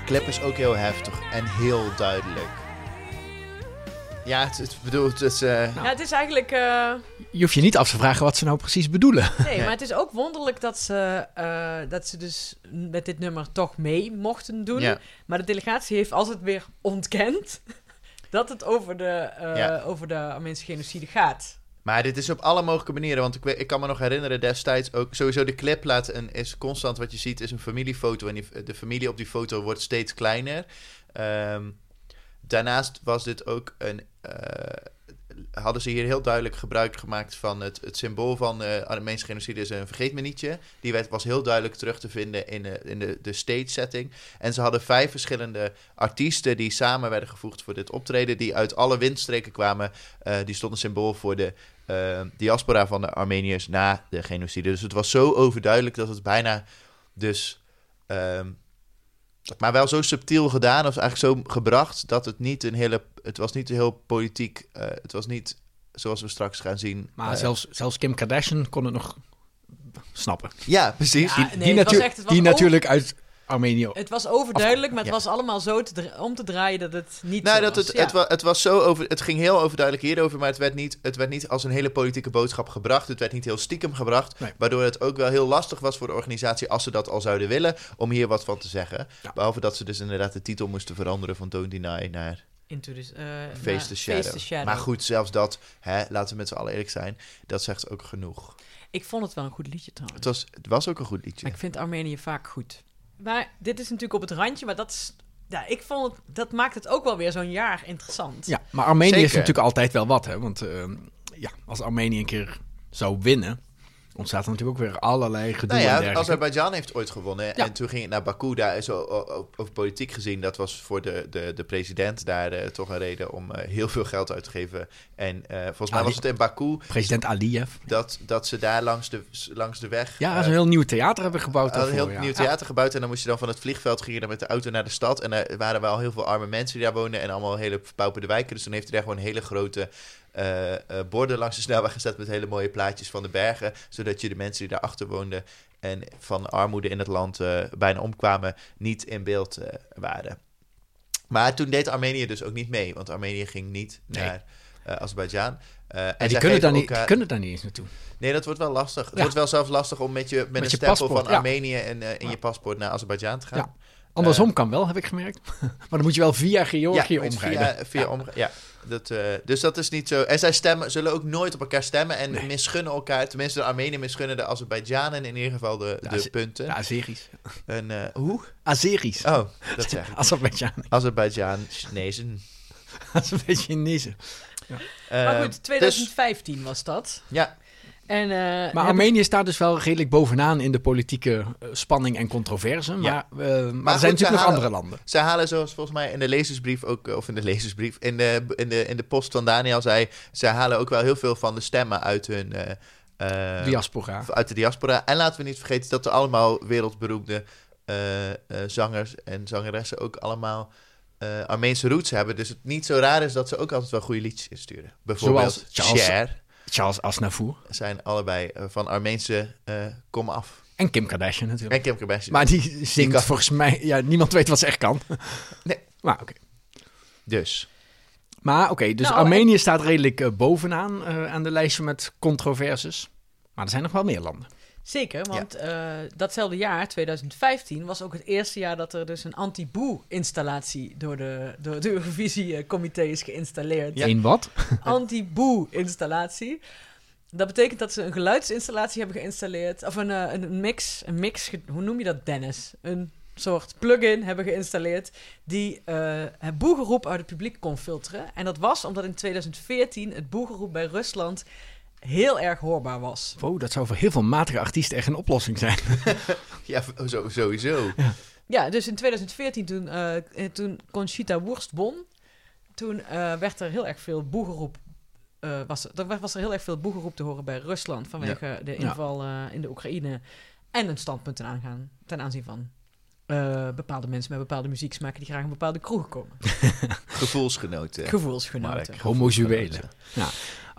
[SPEAKER 1] Clip is ook heel heftig en heel duidelijk. Ja, het, het bedoel, het is... eh,
[SPEAKER 2] Ja, het is eigenlijk... eh,
[SPEAKER 3] Je hoeft je niet af te vragen wat ze nou precies bedoelen.
[SPEAKER 2] Nee, maar het is ook wonderlijk dat ze, eh, dat ze dus met dit nummer toch mee mochten doen.
[SPEAKER 1] Ja.
[SPEAKER 2] Maar de delegatie heeft altijd weer ontkend [LAUGHS] dat het over de, eh,
[SPEAKER 1] Ja.
[SPEAKER 2] over de Armeense genocide gaat.
[SPEAKER 1] Maar dit is op alle mogelijke manieren. Want ik, weet, ik kan me nog herinneren destijds ook... Sowieso de clip laat een, is constant wat je ziet is een familiefoto. En die, de familie op die foto wordt steeds kleiner. Ehm, daarnaast was dit ook een... eh, hadden ze hier heel duidelijk gebruik gemaakt van het, het symbool van de Armeense genocide is een vergeet me nietje. Die werd, was heel duidelijk terug te vinden in, de, in de, de stage setting. En ze hadden vijf verschillende artiesten die samen werden gevoegd voor dit optreden. Die uit alle windstreken kwamen. Eh, die stond een symbool voor de eh, diaspora van de Armeniërs na de genocide. Dus het was zo overduidelijk dat het bijna dus... ehm, maar wel zo subtiel gedaan, of eigenlijk zo gebracht, dat het niet een hele... Het was niet heel politiek, eh, het was niet zoals we straks gaan zien.
[SPEAKER 3] Maar
[SPEAKER 1] eh,
[SPEAKER 3] zelfs, zelfs Kim Kardashian kon het nog snappen.
[SPEAKER 1] Ja, precies.
[SPEAKER 2] Ja,
[SPEAKER 3] die
[SPEAKER 2] nee,
[SPEAKER 3] natu-
[SPEAKER 2] echt-
[SPEAKER 3] natuurlijk uit Armenië.
[SPEAKER 2] Het was overduidelijk, maar het
[SPEAKER 1] Ja.
[SPEAKER 2] was allemaal zo te om te draaien dat het niet
[SPEAKER 1] Nou,
[SPEAKER 2] zo
[SPEAKER 1] dat
[SPEAKER 2] was.
[SPEAKER 1] het,
[SPEAKER 2] Ja.
[SPEAKER 1] het, wa- het was zo over, het ging heel overduidelijk hierover, maar het werd, niet, het werd niet als een hele politieke boodschap gebracht. Het werd niet heel stiekem gebracht,
[SPEAKER 3] Nee.
[SPEAKER 1] waardoor het ook wel heel lastig was voor de organisatie, als ze dat al zouden willen, om hier wat van te zeggen.
[SPEAKER 3] Ja.
[SPEAKER 1] Behalve dat ze dus inderdaad de titel moesten veranderen van Don't Deny naar
[SPEAKER 2] Into this, eh,
[SPEAKER 1] Face the Shadow.
[SPEAKER 2] Face the Shadow.
[SPEAKER 1] Maar goed, zelfs dat, hè, laten we met z'n allen eerlijk zijn, dat zegt ook genoeg.
[SPEAKER 2] Ik vond het wel een goed liedje trouwens.
[SPEAKER 1] Het was, het was ook een goed liedje.
[SPEAKER 2] Maar ik vind Armenië vaak goed. Maar dit is natuurlijk op het randje, maar dat is ja, ik vond het, dat maakt het ook wel weer zo'n jaar interessant.
[SPEAKER 3] Ja, maar Armenië is natuurlijk altijd wel wat, hè? Want ehm, ja, als Armenië een keer zou winnen, ontstaat er natuurlijk ook weer allerlei gedoe
[SPEAKER 1] Nou ja. Azerbeidzjan heeft ooit gewonnen. En toen ging het naar Baku. Daar is over politiek gezien, dat was voor de, de, de president daar eh, toch een reden om eh, heel veel geld uit te geven. En eh, volgens mij was het in Baku
[SPEAKER 3] President Aliyev.
[SPEAKER 1] dat, dat ze daar langs de, langs de weg...
[SPEAKER 3] Ja,
[SPEAKER 1] eh,
[SPEAKER 3] een heel nieuw theater hebben gebouwd.
[SPEAKER 1] hadden een heel
[SPEAKER 3] daarvoor, ja.
[SPEAKER 1] nieuw theater gebouwd. En dan moest je dan van het vliegveld ging je dan met de auto naar de stad. En er waren wel heel veel arme mensen die daar woonden. En allemaal hele verpauperde wijken. Dus toen heeft hij daar gewoon hele grote eh, eh, borden langs de snelweg gezet. Met hele mooie plaatjes van de bergen. Zodat je de mensen die daarachter woonden. En van armoede in het land eh, bijna omkwamen. Niet in beeld waren. Maar toen deed Armenië dus ook niet mee. Want Armenië ging niet
[SPEAKER 3] Nee.
[SPEAKER 1] naar Azerbeidzjan.
[SPEAKER 3] En die kunnen, daar niet, kunnen daar niet eens naartoe.
[SPEAKER 1] Nee, dat wordt wel lastig. Het
[SPEAKER 3] Ja.
[SPEAKER 1] wordt wel zelfs lastig om met je, met, een
[SPEAKER 3] je
[SPEAKER 1] stempel
[SPEAKER 3] paspoort,
[SPEAKER 1] van
[SPEAKER 3] ja.
[SPEAKER 1] Armenië en, in
[SPEAKER 3] Ja.
[SPEAKER 1] je paspoort naar Azerbeidzjan te gaan.
[SPEAKER 3] Andersom kan wel, heb ik gemerkt. [LAUGHS] maar dan moet je wel via Georgië omrijden.
[SPEAKER 1] Via, via omre- ja. Dat, eh, dus dat is niet zo. En zij stemmen, zullen ook nooit op elkaar stemmen en
[SPEAKER 3] Nee.
[SPEAKER 1] misgunnen elkaar. Tenminste, de Armenië misgunnen de Azerbeidzjanen in ieder geval de,
[SPEAKER 3] De
[SPEAKER 1] punten.
[SPEAKER 3] De Azerisch.
[SPEAKER 1] En, eh, hoe?
[SPEAKER 3] Azerisch.
[SPEAKER 1] Oh, dat zeg ik.
[SPEAKER 3] Azerbeidzjan.
[SPEAKER 1] Azerbeidzjan, Chinezen. [LAUGHS]
[SPEAKER 3] Azerbeidzjanezen.
[SPEAKER 2] Maar
[SPEAKER 1] Eh,
[SPEAKER 2] goed, 2015 was dat.
[SPEAKER 1] dus, ja,
[SPEAKER 2] En, eh,
[SPEAKER 3] Maar Armenië staat dus wel redelijk bovenaan in de politieke eh, spanning en controverse. Maar,
[SPEAKER 1] Ja.
[SPEAKER 3] eh, maar, er
[SPEAKER 1] goed,
[SPEAKER 3] zijn natuurlijk nog
[SPEAKER 1] halen-
[SPEAKER 3] andere landen.
[SPEAKER 1] Ze halen zoals volgens mij in de lezersbrief ook, of in de lezersbrief, in de, in de, in de post van Daniel zei, ze halen ook wel heel veel van de stemmen uit hun... eh, eh,
[SPEAKER 3] Diaspora.
[SPEAKER 1] uit de diaspora. En laten we niet vergeten dat er allemaal wereldberoemde eh, eh, zangers en zangeressen ook allemaal eh, Armeense roots hebben. Dus het niet zo raar is dat ze ook altijd wel goede liedjes insturen. Bijvoorbeeld
[SPEAKER 3] Zoals Charles-
[SPEAKER 1] Cher
[SPEAKER 3] Charles Aznavour.
[SPEAKER 1] zijn allebei eh, van Armeense eh kom af.
[SPEAKER 3] En Kim Kardashian natuurlijk.
[SPEAKER 1] En Kim Kardashian.
[SPEAKER 3] Maar die zingt
[SPEAKER 1] kan-
[SPEAKER 3] volgens mij... Ja, niemand weet wat ze echt kan. [LAUGHS]
[SPEAKER 1] Nee.
[SPEAKER 3] Maar oké.
[SPEAKER 1] Dus.
[SPEAKER 3] Maar oké, dus
[SPEAKER 2] Nou,
[SPEAKER 3] Armenië staat redelijk eh, bovenaan eh, aan de lijstje met controverses. Maar er zijn nog wel meer landen.
[SPEAKER 2] Zeker, want eh, datzelfde jaar, 2015, was ook het eerste jaar dat er dus een anti-boe-installatie door de, door de Eurovisie-comité is geïnstalleerd.
[SPEAKER 1] Ja.
[SPEAKER 3] Eén wat? [LAUGHS]
[SPEAKER 2] Anti-boe-installatie. Dat betekent dat ze een geluidsinstallatie hebben geïnstalleerd, of een, eh, een mix, een mix, hoe noem je dat Dennis? Een soort plugin hebben geïnstalleerd die eh, het boegeroep uit het publiek kon filteren. En dat was omdat in 2014 het boegeroep bij Rusland heel erg hoorbaar was.
[SPEAKER 3] Wow, dat zou voor heel veel matige artiesten echt een oplossing zijn. [LAUGHS]
[SPEAKER 1] Ja, zo, sowieso.
[SPEAKER 2] Ja, dus in 2014 toen, eh, eh, toen Conchita Wurst won, toen eh, werd er heel erg veel boegeroep. eh, was, er was- er heel erg veel boegeroep te horen bij Rusland vanwege de inval eh, in de Oekraïne. En een standpunt ten, aangaan, ten aanzien van eh, bepaalde mensen met bepaalde muzieksmaken die graag in bepaalde kroegen komen. [LAUGHS]
[SPEAKER 1] Gevoelsgenoten.
[SPEAKER 2] Gevoelsgenoten.
[SPEAKER 3] Homozuelen.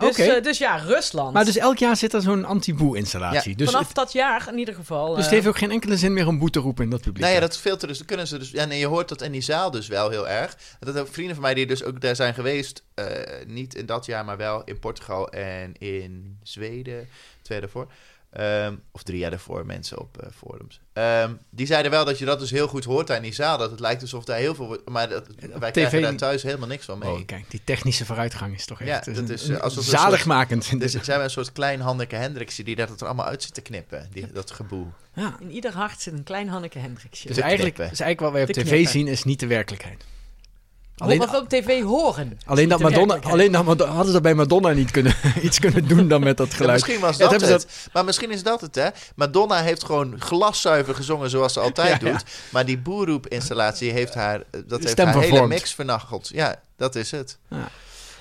[SPEAKER 2] Dus,
[SPEAKER 3] Oké.
[SPEAKER 2] eh, dus ja, Rusland.
[SPEAKER 3] Maar dus elk jaar zit er zo'n anti-boe-installatie.
[SPEAKER 1] Ja,
[SPEAKER 3] dus
[SPEAKER 2] Vanaf
[SPEAKER 3] het,
[SPEAKER 2] dat jaar in ieder geval.
[SPEAKER 3] dus
[SPEAKER 2] eh,
[SPEAKER 3] het heeft ook geen enkele zin meer om boe te roepen in dat publiek.
[SPEAKER 1] Nou ja, dat filteren, dus, dat kunnen ze dus. Ja, en je hoort dat in die zaal dus wel heel erg. Dat ook vrienden van mij die dus ook daar zijn geweest, eh, niet in dat jaar, maar wel in Portugal en in Zweden, twee daarvoor. Ehm, of drie jaar daarvoor, mensen op eh, forums. Ehm, die zeiden wel dat je dat dus heel goed hoort daar in die zaal. Dat het lijkt alsof daar heel veel wordt. Maar dat, wij
[SPEAKER 3] TV
[SPEAKER 1] krijgen daar thuis helemaal niks van mee.
[SPEAKER 3] Oh, kijk, die technische vooruitgang is toch
[SPEAKER 1] Ja,
[SPEAKER 3] echt
[SPEAKER 1] dat
[SPEAKER 3] een-
[SPEAKER 1] is,
[SPEAKER 3] een
[SPEAKER 1] eh, alsof een
[SPEAKER 3] zaligmakend.
[SPEAKER 1] Dus zijn we een soort klein Hanneke Hendrikje die dat er allemaal uit zit te knippen. Die, dat geboel.
[SPEAKER 3] ja.
[SPEAKER 2] in ieder hart zit een klein Hanneke Hendriksje.
[SPEAKER 3] Dus eigenlijk, dus eigenlijk wat wij op tv
[SPEAKER 2] knippen.
[SPEAKER 3] zien is niet de werkelijkheid.
[SPEAKER 2] Alleen, wat we op tv horen.
[SPEAKER 3] alleen, dat Madonna, alleen dat Madonna, hadden ze bij Madonna niet kunnen, [LAUGHS] iets kunnen doen dan met dat
[SPEAKER 1] Ja,
[SPEAKER 3] geluid.
[SPEAKER 1] misschien was
[SPEAKER 3] Ja,
[SPEAKER 1] dat
[SPEAKER 3] dat
[SPEAKER 1] het. Maar misschien is dat het, hè? Madonna heeft gewoon glaszuiver gezongen zoals ze [LAUGHS] altijd
[SPEAKER 3] Ja, ja.
[SPEAKER 1] doet. Maar die boerroep-installatie heeft haar, dat heeft haar hele mix vernacheld. Ja, dat is het.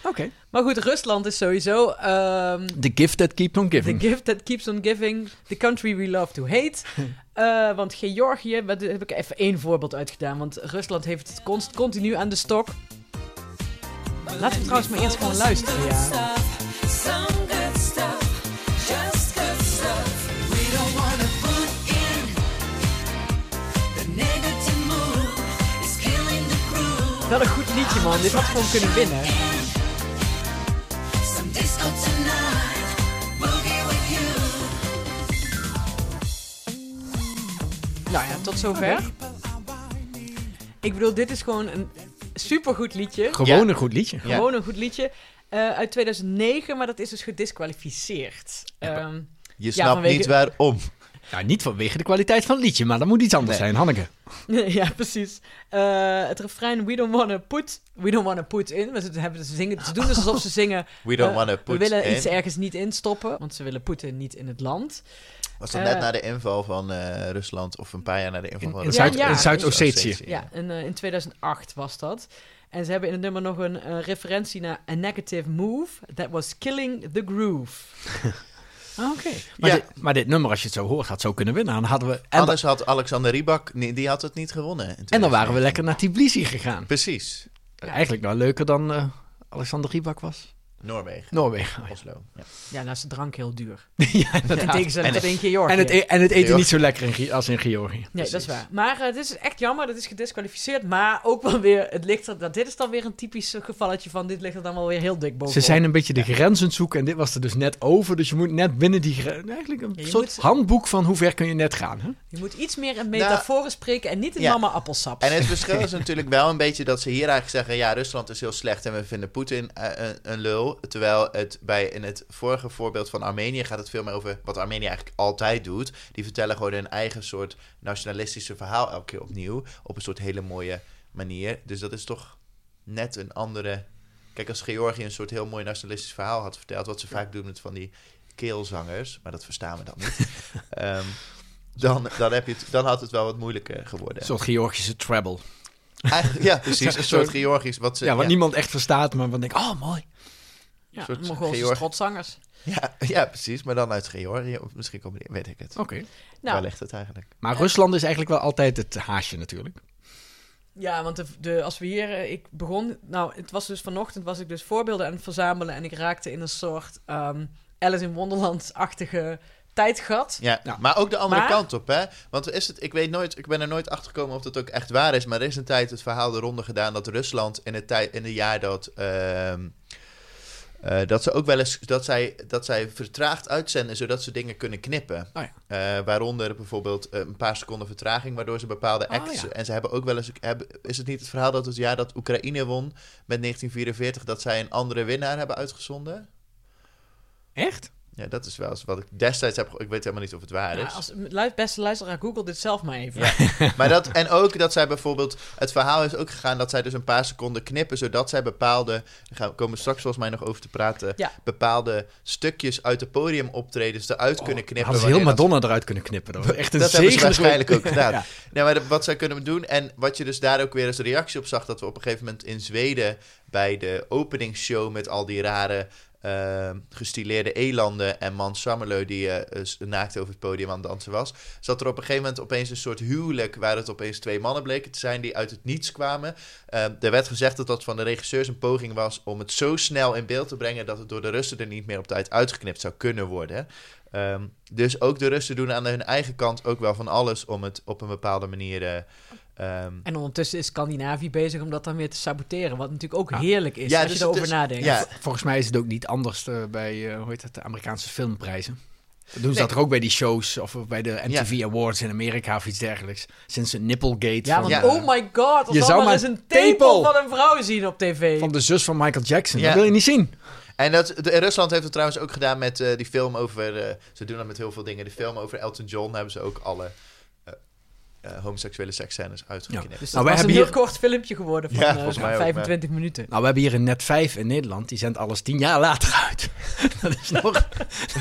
[SPEAKER 3] Oké.
[SPEAKER 2] Maar goed, Rusland is sowieso ehm
[SPEAKER 3] The gift that keeps on
[SPEAKER 2] the
[SPEAKER 3] giving.
[SPEAKER 2] gift that keeps on giving. The country we love to hate. [LAUGHS] Eh, want Georgië, daar heb ik even één voorbeeld uitgedaan. Want Rusland heeft het const- continu aan de stok. Laten we trouwens maar eerst gewoon luisteren. Ja. Wel een goed liedje, man. Dit had gewoon kunnen winnen. Nou ja, tot zover. Ik bedoel, dit is gewoon een supergoed liedje.
[SPEAKER 3] Gewoon
[SPEAKER 1] Ja.
[SPEAKER 3] een goed liedje.
[SPEAKER 1] Ja.
[SPEAKER 2] Gewoon een goed liedje. Eh, uit 2009, maar dat is dus gedisqualificeerd. Ehm,
[SPEAKER 1] Je
[SPEAKER 2] Ja,
[SPEAKER 1] snapt
[SPEAKER 2] vanwege-
[SPEAKER 1] niet waarom.
[SPEAKER 3] Nou, niet vanwege de kwaliteit van het liedje, maar dat moet iets anders
[SPEAKER 1] Nee.
[SPEAKER 3] zijn, Hanneke. [LAUGHS]
[SPEAKER 2] ja, precies. Eh, het refrein We don't wanna put, we don't wanna put in. Maar Ze, hebben, ze, zingen, ze doen dus alsof ze [LAUGHS] zingen...
[SPEAKER 1] We don't
[SPEAKER 2] eh,
[SPEAKER 1] wanna
[SPEAKER 2] We
[SPEAKER 1] put
[SPEAKER 2] willen
[SPEAKER 1] in.
[SPEAKER 2] iets ergens niet instoppen, want ze willen Poetin niet in het land.
[SPEAKER 1] Was dat
[SPEAKER 2] Eh,
[SPEAKER 1] net na de inval van eh, Rusland of een paar jaar na de inval
[SPEAKER 3] In,
[SPEAKER 1] van
[SPEAKER 3] in,
[SPEAKER 2] Ja,
[SPEAKER 3] Zuid- in Zuid-Ossetië.
[SPEAKER 2] Ja, in, eh, in 2008 was dat. En ze hebben in het nummer nog een eh, referentie naar A Negative Move. That was Killing the Groove. [LAUGHS]
[SPEAKER 3] Ah, Oké. Maar,
[SPEAKER 1] Ja.
[SPEAKER 3] maar dit nummer, als je het zo hoort, had zo kunnen winnen. Dan hadden we,
[SPEAKER 1] Anders had Alexander Rybak, nee, die had het niet gewonnen. in
[SPEAKER 3] en dan waren we
[SPEAKER 1] 2019.
[SPEAKER 3] lekker naar Tbilisi gegaan.
[SPEAKER 1] Precies.
[SPEAKER 3] Eigenlijk nou leuker dan eh, Alexander Rybak was.
[SPEAKER 1] Noorwegen.
[SPEAKER 3] Noorwegen.
[SPEAKER 1] Oslo. Ja.
[SPEAKER 2] Ja, nou is de drank heel duur. [LAUGHS]
[SPEAKER 3] ja,
[SPEAKER 1] En-
[SPEAKER 2] tot in Georgië.
[SPEAKER 3] En het, e- en het eten niet zo lekker in, als in Georgië.
[SPEAKER 2] Nee,
[SPEAKER 1] Precies.
[SPEAKER 2] dat is waar. Maar het is echt jammer, dat is gedisqualificeerd. Maar ook wel weer, het ligt er, dat, dit is dan weer een typisch eh, gevalletje van, dit ligt er dan wel weer heel dik bovenop.
[SPEAKER 3] Ze zijn een beetje de grenzen zoeken en dit was er dus net over. Dus je moet net binnen die grenzen... Eigenlijk een
[SPEAKER 2] Ja,
[SPEAKER 3] soort
[SPEAKER 2] moet-
[SPEAKER 3] handboek van hoe ver kun je net gaan. Hè?
[SPEAKER 2] Je moet iets meer in metaforen spreken en niet in
[SPEAKER 1] ja.
[SPEAKER 2] mama appelsap.
[SPEAKER 1] En het verschil is [LAUGHS] natuurlijk wel een beetje dat ze hier eigenlijk zeggen... ja, Rusland is heel slecht en we vinden Poetin eh, een, een lul. Terwijl het bij in het vorige voorbeeld van Armenië gaat het veel meer over... wat Armenië eigenlijk altijd doet. Die vertellen gewoon hun eigen soort nationalistische verhaal elke keer opnieuw. Op een soort hele mooie manier. Dus dat is toch net een andere... Kijk, als Georgië een soort heel mooi nationalistisch verhaal had verteld... wat ze vaak doen met van die keelzangers... maar dat verstaan we dan niet... [LAUGHS] Ehm, dan, dan, heb je het, dan had het wel wat moeilijker geworden.
[SPEAKER 3] Een soort Georgische treble.
[SPEAKER 1] Eigenlijk, ja, precies. [LAUGHS] Een soort Georgisch. Wat ze,
[SPEAKER 3] Ja, wat
[SPEAKER 1] ja,
[SPEAKER 3] niemand echt verstaat, maar wat denk oh mooi.
[SPEAKER 2] Ja,
[SPEAKER 1] soort
[SPEAKER 2] Mongoolse
[SPEAKER 1] ja, [LAUGHS] ja, precies. Maar dan uit Georgië. Of misschien komen die, weet ik het.
[SPEAKER 3] Oké.
[SPEAKER 2] Nou,
[SPEAKER 1] Waar ligt het eigenlijk?
[SPEAKER 3] Maar Rusland is eigenlijk wel altijd het haasje natuurlijk.
[SPEAKER 2] Ja, want de, de, als we hier, eh, ik begon, nou, het was dus vanochtend was ik dus voorbeelden aan het verzamelen en ik raakte in een soort ehm, Alice in Wonderland-achtige tijdgat.
[SPEAKER 1] Ja, maar ook de andere
[SPEAKER 2] Maar-
[SPEAKER 1] kant op, hè? Want is het, ik weet nooit, ik ben er nooit achter gekomen of dat ook echt waar is. Maar er is een tijd het verhaal de ronde gedaan dat Rusland in het, tijd, in het jaar dat. ehm, eh, dat ze ook wel eens dat zij, dat zij vertraagd uitzenden zodat ze dingen kunnen knippen.
[SPEAKER 3] Oh ja.
[SPEAKER 1] Eh, waaronder bijvoorbeeld eh, een paar seconden vertraging, waardoor ze bepaalde
[SPEAKER 3] Oh
[SPEAKER 1] acts.
[SPEAKER 3] ja.
[SPEAKER 1] En ze hebben ook wel eens. Hebben, is het niet het verhaal dat het jaar dat Oekraïne won met 1944, dat zij een andere winnaar hebben uitgezonden?
[SPEAKER 3] Echt?
[SPEAKER 1] Ja, dat is wel eens wat ik destijds heb. Ik weet helemaal niet of het waar
[SPEAKER 2] Ja,
[SPEAKER 1] is.
[SPEAKER 2] als, lu- beste luisteraar, google dit zelf maar even.
[SPEAKER 1] Ja. [LAUGHS] Maar dat, en ook dat zij bijvoorbeeld. Het verhaal is ook gegaan dat zij dus een paar seconden knippen. Zodat zij bepaalde. Daar gaan- komen we straks volgens mij nog over te praten.
[SPEAKER 2] Ja.
[SPEAKER 1] Bepaalde stukjes uit de podiumoptredens eruit kunnen knippen.
[SPEAKER 3] Hadden ze heel
[SPEAKER 1] dat-
[SPEAKER 3] Madonna eruit kunnen knippen. Dat echt een
[SPEAKER 1] dat hebben ze waarschijnlijk ook [LAUGHS] gedaan.
[SPEAKER 3] Ja.
[SPEAKER 1] Nee, maar de- wat zij kunnen doen. En wat je dus daar ook weer als reactie op zag. Dat we op een gegeven moment in Zweden. bij de openingsshow. met al die rare. Eh, gestileerde elanden en Man Samerleu die eh, s- naakt over het podium aan het dansen was, zat er op een gegeven moment opeens een soort huwelijk waar het opeens twee mannen bleken te zijn die uit het niets kwamen. Eh, er werd gezegd dat dat van de regisseurs een poging was om het zo snel in beeld te brengen dat het door de Russen er niet meer op tijd uitgeknipt zou kunnen worden. Ehm, dus ook de Russen doen aan hun eigen kant ook wel van alles om het op een bepaalde manier. Eh, ehm,
[SPEAKER 2] En ondertussen is Scandinavië bezig om dat dan weer te saboteren. Wat natuurlijk ook
[SPEAKER 3] Ja.
[SPEAKER 2] heerlijk is
[SPEAKER 1] Ja,
[SPEAKER 2] als
[SPEAKER 1] dus
[SPEAKER 2] je erover
[SPEAKER 1] het is-
[SPEAKER 2] nadenkt.
[SPEAKER 1] ja,
[SPEAKER 3] Volgens mij is het ook niet anders eh, bij, eh, hoe heet het, de Amerikaanse filmprijzen. Dat doen ze
[SPEAKER 1] Nee.
[SPEAKER 3] dat er ook bij die shows of bij de MTV Awards in Amerika of iets dergelijks. Sinds een Nipplegate
[SPEAKER 2] Ja,
[SPEAKER 3] van,
[SPEAKER 2] want
[SPEAKER 1] Ja.
[SPEAKER 2] oh my god, er
[SPEAKER 3] Je
[SPEAKER 2] zal
[SPEAKER 3] zou
[SPEAKER 2] maar eens een
[SPEAKER 3] tepel
[SPEAKER 2] van een vrouw zien op tv.
[SPEAKER 3] van de zus van Michael Jackson.
[SPEAKER 1] Ja.
[SPEAKER 3] Dat wil je niet zien.
[SPEAKER 1] En dat, de, Rusland heeft het trouwens ook gedaan met eh, die film over. eh, ze doen dat met heel veel dingen. Die film over Elton John hebben ze ook alle eh, eh, homoseksuele seksscènes uitgeknipt.
[SPEAKER 2] dus dat
[SPEAKER 3] Nou, we
[SPEAKER 2] was een
[SPEAKER 3] hebben
[SPEAKER 2] heel kort filmpje geworden van
[SPEAKER 1] Ja,
[SPEAKER 2] eh,
[SPEAKER 1] volgens mij ook,
[SPEAKER 2] 25 minuten.
[SPEAKER 3] Nou, we hebben hier een Net 5 in Nederland. Die zendt alles tien jaar later uit. [LAUGHS] dat is nog,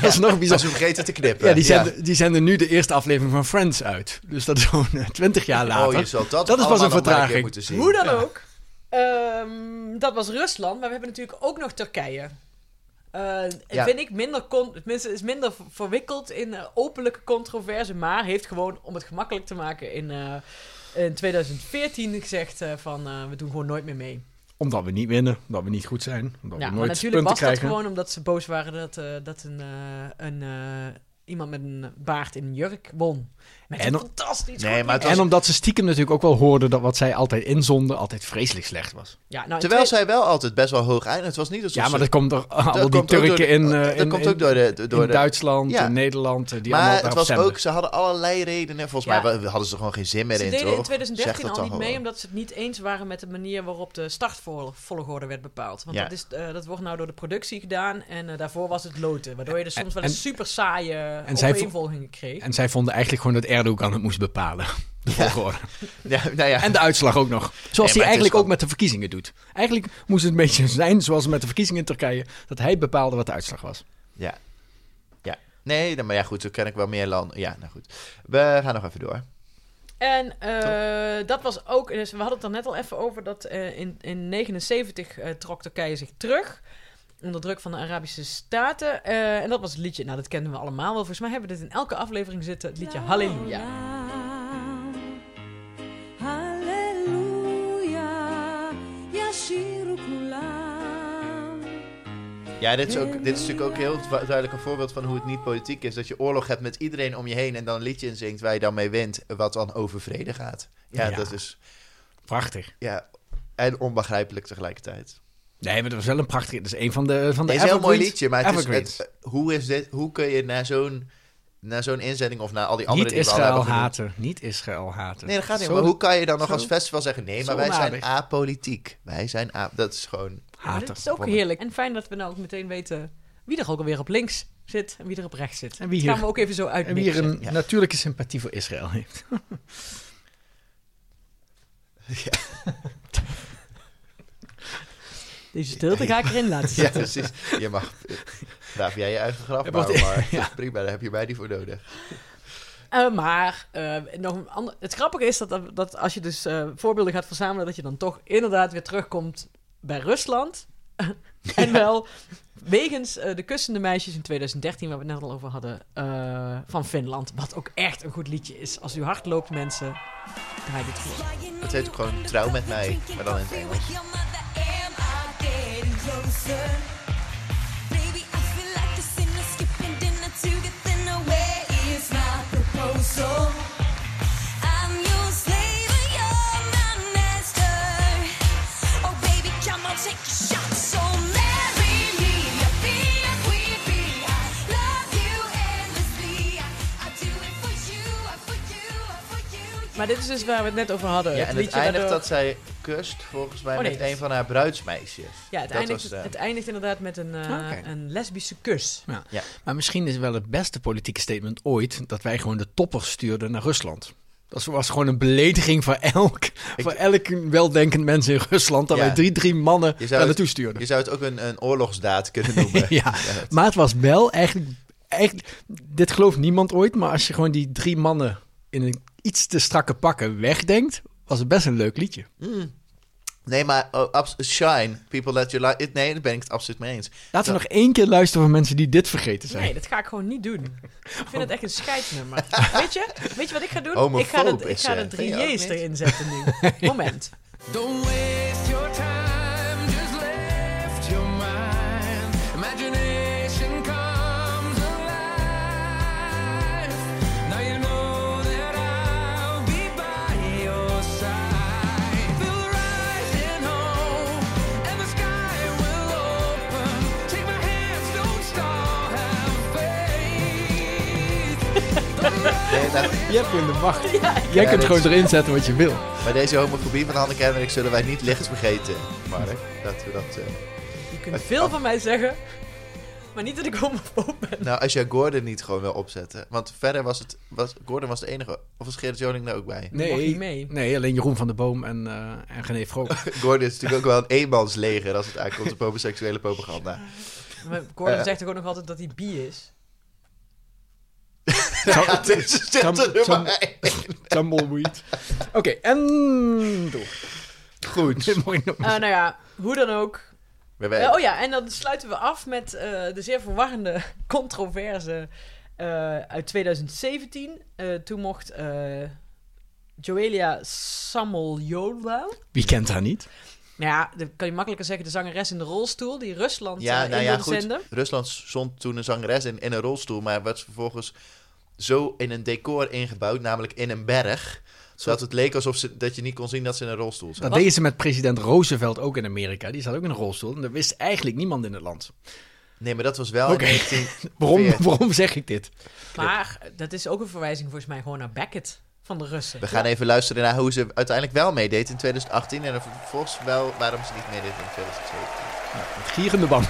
[SPEAKER 3] dat is nog bizar.
[SPEAKER 1] ze vergeten te knippen.
[SPEAKER 3] Ja, die zenden, die zenden nu de eerste aflevering van Friends uit. Dus dat is gewoon eh, twintig jaar later.
[SPEAKER 1] Oh, je zult dat,
[SPEAKER 3] Dat is pas een vertraging.
[SPEAKER 1] zien.
[SPEAKER 2] Hoe dan
[SPEAKER 3] Ja.
[SPEAKER 2] ook. Ehm, dat was Rusland, maar we hebben natuurlijk ook nog Turkije.
[SPEAKER 1] Ja.
[SPEAKER 2] Vind ik minder, tenminste, is minder ver- verwikkeld in eh, openlijke controverse, maar heeft gewoon, om het gemakkelijk te maken, in, eh, in 2014 gezegd van we doen gewoon nooit meer mee.
[SPEAKER 3] Omdat we niet winnen, omdat we niet goed zijn, omdat
[SPEAKER 2] Ja,
[SPEAKER 3] we
[SPEAKER 2] maar
[SPEAKER 3] nooit
[SPEAKER 2] natuurlijk
[SPEAKER 3] punten
[SPEAKER 2] was dat gewoon omdat ze boos waren dat, dat een, een, iemand met een baard in een jurk won. Met
[SPEAKER 3] En
[SPEAKER 2] een fantastisch
[SPEAKER 1] Nee, maar het
[SPEAKER 2] lied.
[SPEAKER 3] En omdat ze stiekem natuurlijk ook wel hoorden dat wat zij altijd inzonden altijd vreselijk slecht was.
[SPEAKER 2] ja, nou,
[SPEAKER 1] Terwijl
[SPEAKER 2] twee-
[SPEAKER 1] zij wel altijd best wel hoog eindigt. Het was niet alsof
[SPEAKER 3] Ja, maar
[SPEAKER 1] ze-
[SPEAKER 3] dat komt door al
[SPEAKER 1] dat
[SPEAKER 3] die Turken
[SPEAKER 1] de-
[SPEAKER 3] in, eh,
[SPEAKER 1] dat
[SPEAKER 3] in,
[SPEAKER 1] komt
[SPEAKER 3] in-
[SPEAKER 1] ook door de, door
[SPEAKER 3] in
[SPEAKER 1] de
[SPEAKER 3] Duitsland,
[SPEAKER 1] Ja.
[SPEAKER 3] in Nederland, eh, die allemaal
[SPEAKER 1] maar het was
[SPEAKER 3] stemden.
[SPEAKER 1] ook, ze hadden allerlei redenen. Volgens
[SPEAKER 2] Ja.
[SPEAKER 1] mij hadden ze er gewoon geen zin meer
[SPEAKER 2] Ze
[SPEAKER 1] in,
[SPEAKER 2] deden
[SPEAKER 1] toch?
[SPEAKER 2] in 2013
[SPEAKER 1] Zeg dat
[SPEAKER 2] al niet mee,
[SPEAKER 1] wel.
[SPEAKER 2] omdat ze het niet eens waren met de manier waarop de startvolgorde werd bepaald. Want
[SPEAKER 1] Ja.
[SPEAKER 2] dat, is, eh, dat wordt nou door de productie gedaan en eh, daarvoor was het loten. Waardoor je dus soms wel
[SPEAKER 3] En-
[SPEAKER 2] eens super saaie
[SPEAKER 3] En
[SPEAKER 2] opeenvolgingen kreeg.
[SPEAKER 3] En zij vonden eigenlijk gewoon dat Erdogan het moest bepalen. [LAUGHS] De
[SPEAKER 1] Ja.
[SPEAKER 3] volgorde.
[SPEAKER 1] Ja, nou ja.
[SPEAKER 3] En de uitslag ook nog. Zoals hij eigenlijk ook met de verkiezingen doet. Eigenlijk moest het een beetje zijn zoals met de verkiezingen in Turkije. Dat hij bepaalde wat de uitslag was.
[SPEAKER 1] Ja. Ja. Nee, maar ja, goed, zo ken ik wel meer landen. Ja, nou goed. We gaan nog even door.
[SPEAKER 2] En eh, dat was ook, dus we hadden het er net al even over, dat eh, in, in 79 eh, trok Turkije zich terug. Onder druk van de Arabische Staten. Eh, en dat was het liedje, nou dat kennen we allemaal wel. Volgens mij hebben we dit in elke aflevering zitten, het liedje Halleluja.
[SPEAKER 1] Ja, dit is, ook, dit is natuurlijk ook heel du- duidelijk een voorbeeld van hoe het niet politiek is. Dat je oorlog hebt met iedereen om je heen en dan een liedje inzingt waar je dan mee wint, wat dan over vrede gaat. Ja,
[SPEAKER 3] Ja.
[SPEAKER 1] dat is,
[SPEAKER 3] Prachtig.
[SPEAKER 1] ja, en onbegrijpelijk tegelijkertijd.
[SPEAKER 3] Nee, maar dat was wel een prachtig... Dat is een van de van de
[SPEAKER 1] Het is een heel mooi liedje, maar het is, het, hoe, is dit, hoe kun je naar zo'n, naar zo'n inzending of naar al die andere
[SPEAKER 3] Niet Israël haten. Niet Israël haten.
[SPEAKER 1] Nee, dat gaat niet.
[SPEAKER 3] Zo
[SPEAKER 1] Maar hoe kan je dan nog
[SPEAKER 3] zo-
[SPEAKER 1] als festival zeggen: nee, maar wij zijn apolitiek. Wij zijn a. Dat is gewoon.
[SPEAKER 2] Ja,
[SPEAKER 3] haten.
[SPEAKER 2] is ook heerlijk. En fijn dat we nou ook meteen weten wie er ook alweer op links zit en wie er op rechts zit.
[SPEAKER 3] En wie
[SPEAKER 2] dat
[SPEAKER 3] hier-
[SPEAKER 2] gaan we ook even zo uit.
[SPEAKER 3] En wie hier een
[SPEAKER 1] Ja.
[SPEAKER 3] natuurlijke sympathie voor Israël heeft. [LAUGHS] [LAUGHS]
[SPEAKER 2] Deze stilte ga ik erin laten [LAUGHS]
[SPEAKER 1] Ja,
[SPEAKER 2] zitten.
[SPEAKER 1] precies. Je mag. Graaf jij je eigen graf
[SPEAKER 3] Ja,
[SPEAKER 1] bouwen, maar [LAUGHS]
[SPEAKER 3] ja. [LAUGHS]
[SPEAKER 1] prima, daar heb je mij niet voor nodig.
[SPEAKER 2] Eh, maar eh, nog een ander, het grappige is dat, dat als je dus eh, voorbeelden gaat verzamelen, dat je dan toch inderdaad weer terugkomt bij Rusland. en wel wegens eh, de kussende meisjes in 2013, waar we het net al over hadden, eh, van Finland. Wat ook echt een goed liedje is. Als u hard loopt, mensen, draai dit voor.
[SPEAKER 1] Het heet ook gewoon Trouw met mij, maar dan in het Engels.
[SPEAKER 8] So.
[SPEAKER 2] Maar dit is dus waar we het net over hadden.
[SPEAKER 1] Ja, en het
[SPEAKER 2] liedje
[SPEAKER 1] eindigt
[SPEAKER 2] waardoor-
[SPEAKER 1] dat zij kust, volgens mij,
[SPEAKER 2] Oh, nee,
[SPEAKER 1] met een van haar bruidsmeisjes.
[SPEAKER 2] Ja, het
[SPEAKER 1] Dat
[SPEAKER 2] eindigt,
[SPEAKER 1] was, eh,
[SPEAKER 2] het eindigt inderdaad met een, eh, een lesbische kus.
[SPEAKER 3] Maar misschien is wel het beste politieke statement ooit dat wij gewoon de toppers stuurden naar Rusland. Dat was gewoon een belediging voor elk, voor elk weldenkend mens in Rusland. Dat
[SPEAKER 1] Ja.
[SPEAKER 3] wij drie, drie mannen
[SPEAKER 1] het-
[SPEAKER 3] naartoe stuurden.
[SPEAKER 1] Je zou het ook een, een oorlogsdaad kunnen [LAUGHS] noemen.
[SPEAKER 3] ja, maar het was wel eigenlijk, eigenlijk... Dit gelooft niemand ooit, maar als je gewoon die drie mannen in een iets te strakke pakken wegdenkt... was het best een leuk liedje.
[SPEAKER 1] Nee, maar oh, abs- Shine, People That You Like... It, nee, daar ben ik het absoluut mee eens.
[SPEAKER 3] Laten we nog één keer luisteren van mensen die dit vergeten zijn.
[SPEAKER 2] Nee, dat ga ik gewoon niet doen. Ik vind het echt een scheidsnummer. [LAUGHS] weet, je, weet je wat ik ga doen? Ik ga de, ik ga
[SPEAKER 1] eh,
[SPEAKER 2] de drie
[SPEAKER 1] je ook
[SPEAKER 2] J's erin zetten nu. [LAUGHS] Moment.
[SPEAKER 9] Don't waste your time,
[SPEAKER 1] Nee,
[SPEAKER 3] Je hebt gewoon de macht. Jij
[SPEAKER 1] Ja,
[SPEAKER 3] kunt gewoon
[SPEAKER 1] is-
[SPEAKER 3] erin zetten wat je wil.
[SPEAKER 1] bij deze homofobie van Hanneke en ik zullen wij niet lichts vergeten, Mark. Dat we dat... eh,
[SPEAKER 2] Je kunt veel van mij zeggen, maar niet dat ik homofoob ben.
[SPEAKER 1] Nou, als jij Gordon niet gewoon wil opzetten. Want verder was het... Was, Gordon was de enige... Of was Gerrit Joling daar ook bij?
[SPEAKER 2] mocht niet mee.
[SPEAKER 3] nee, alleen Jeroen van der Boom en, eh en René Vrook. [LAUGHS]
[SPEAKER 1] Gordon is natuurlijk ook wel een eenmansleger als het aankomt op homoseksuele propaganda.
[SPEAKER 2] Maar Gordon
[SPEAKER 1] Eh.
[SPEAKER 2] zegt toch ook nog altijd dat hij bi is?
[SPEAKER 1] Ja, het is- er maar in. [LAUGHS]
[SPEAKER 3] Tumbleweed. Oké, en door.
[SPEAKER 1] Goed. [LAUGHS]
[SPEAKER 3] Nog-
[SPEAKER 2] Eh, nou ja, hoe dan ook. Eh, oh ja, en dan sluiten we af met eh, de zeer verwarrende [LAUGHS] controverse eh, uit 2017. Eh, toen mocht eh Joelia Samoljola...
[SPEAKER 3] Wie kent haar niet?
[SPEAKER 2] Nou ja, dan kan je makkelijker zeggen de zangeres in de rolstoel die Rusland
[SPEAKER 1] Ja, nou
[SPEAKER 2] in
[SPEAKER 1] ja, goed.
[SPEAKER 2] zenden.
[SPEAKER 1] Rusland zond toen een zangeres in, in een rolstoel, maar werd vervolgens zo in een decor ingebouwd, namelijk in een berg, zodat het leek alsof ze, dat je niet kon zien dat ze in een rolstoel zat.
[SPEAKER 3] Dat deden ze met president Roosevelt ook in Amerika. Die zat ook in een rolstoel. En dat wist eigenlijk niemand in het land.
[SPEAKER 1] Nee, maar dat was wel
[SPEAKER 3] Oké.
[SPEAKER 1] in 19... [LAUGHS]
[SPEAKER 3] Waarom, waarom zeg ik dit?
[SPEAKER 2] Maar dat is ook een verwijzing volgens mij gewoon naar Beckett van de Russen.
[SPEAKER 1] We gaan even luisteren naar hoe ze uiteindelijk wel meedeed in 2018 en vervolgens wel waarom ze niet meedeed in 2017.
[SPEAKER 3] Het gierende band.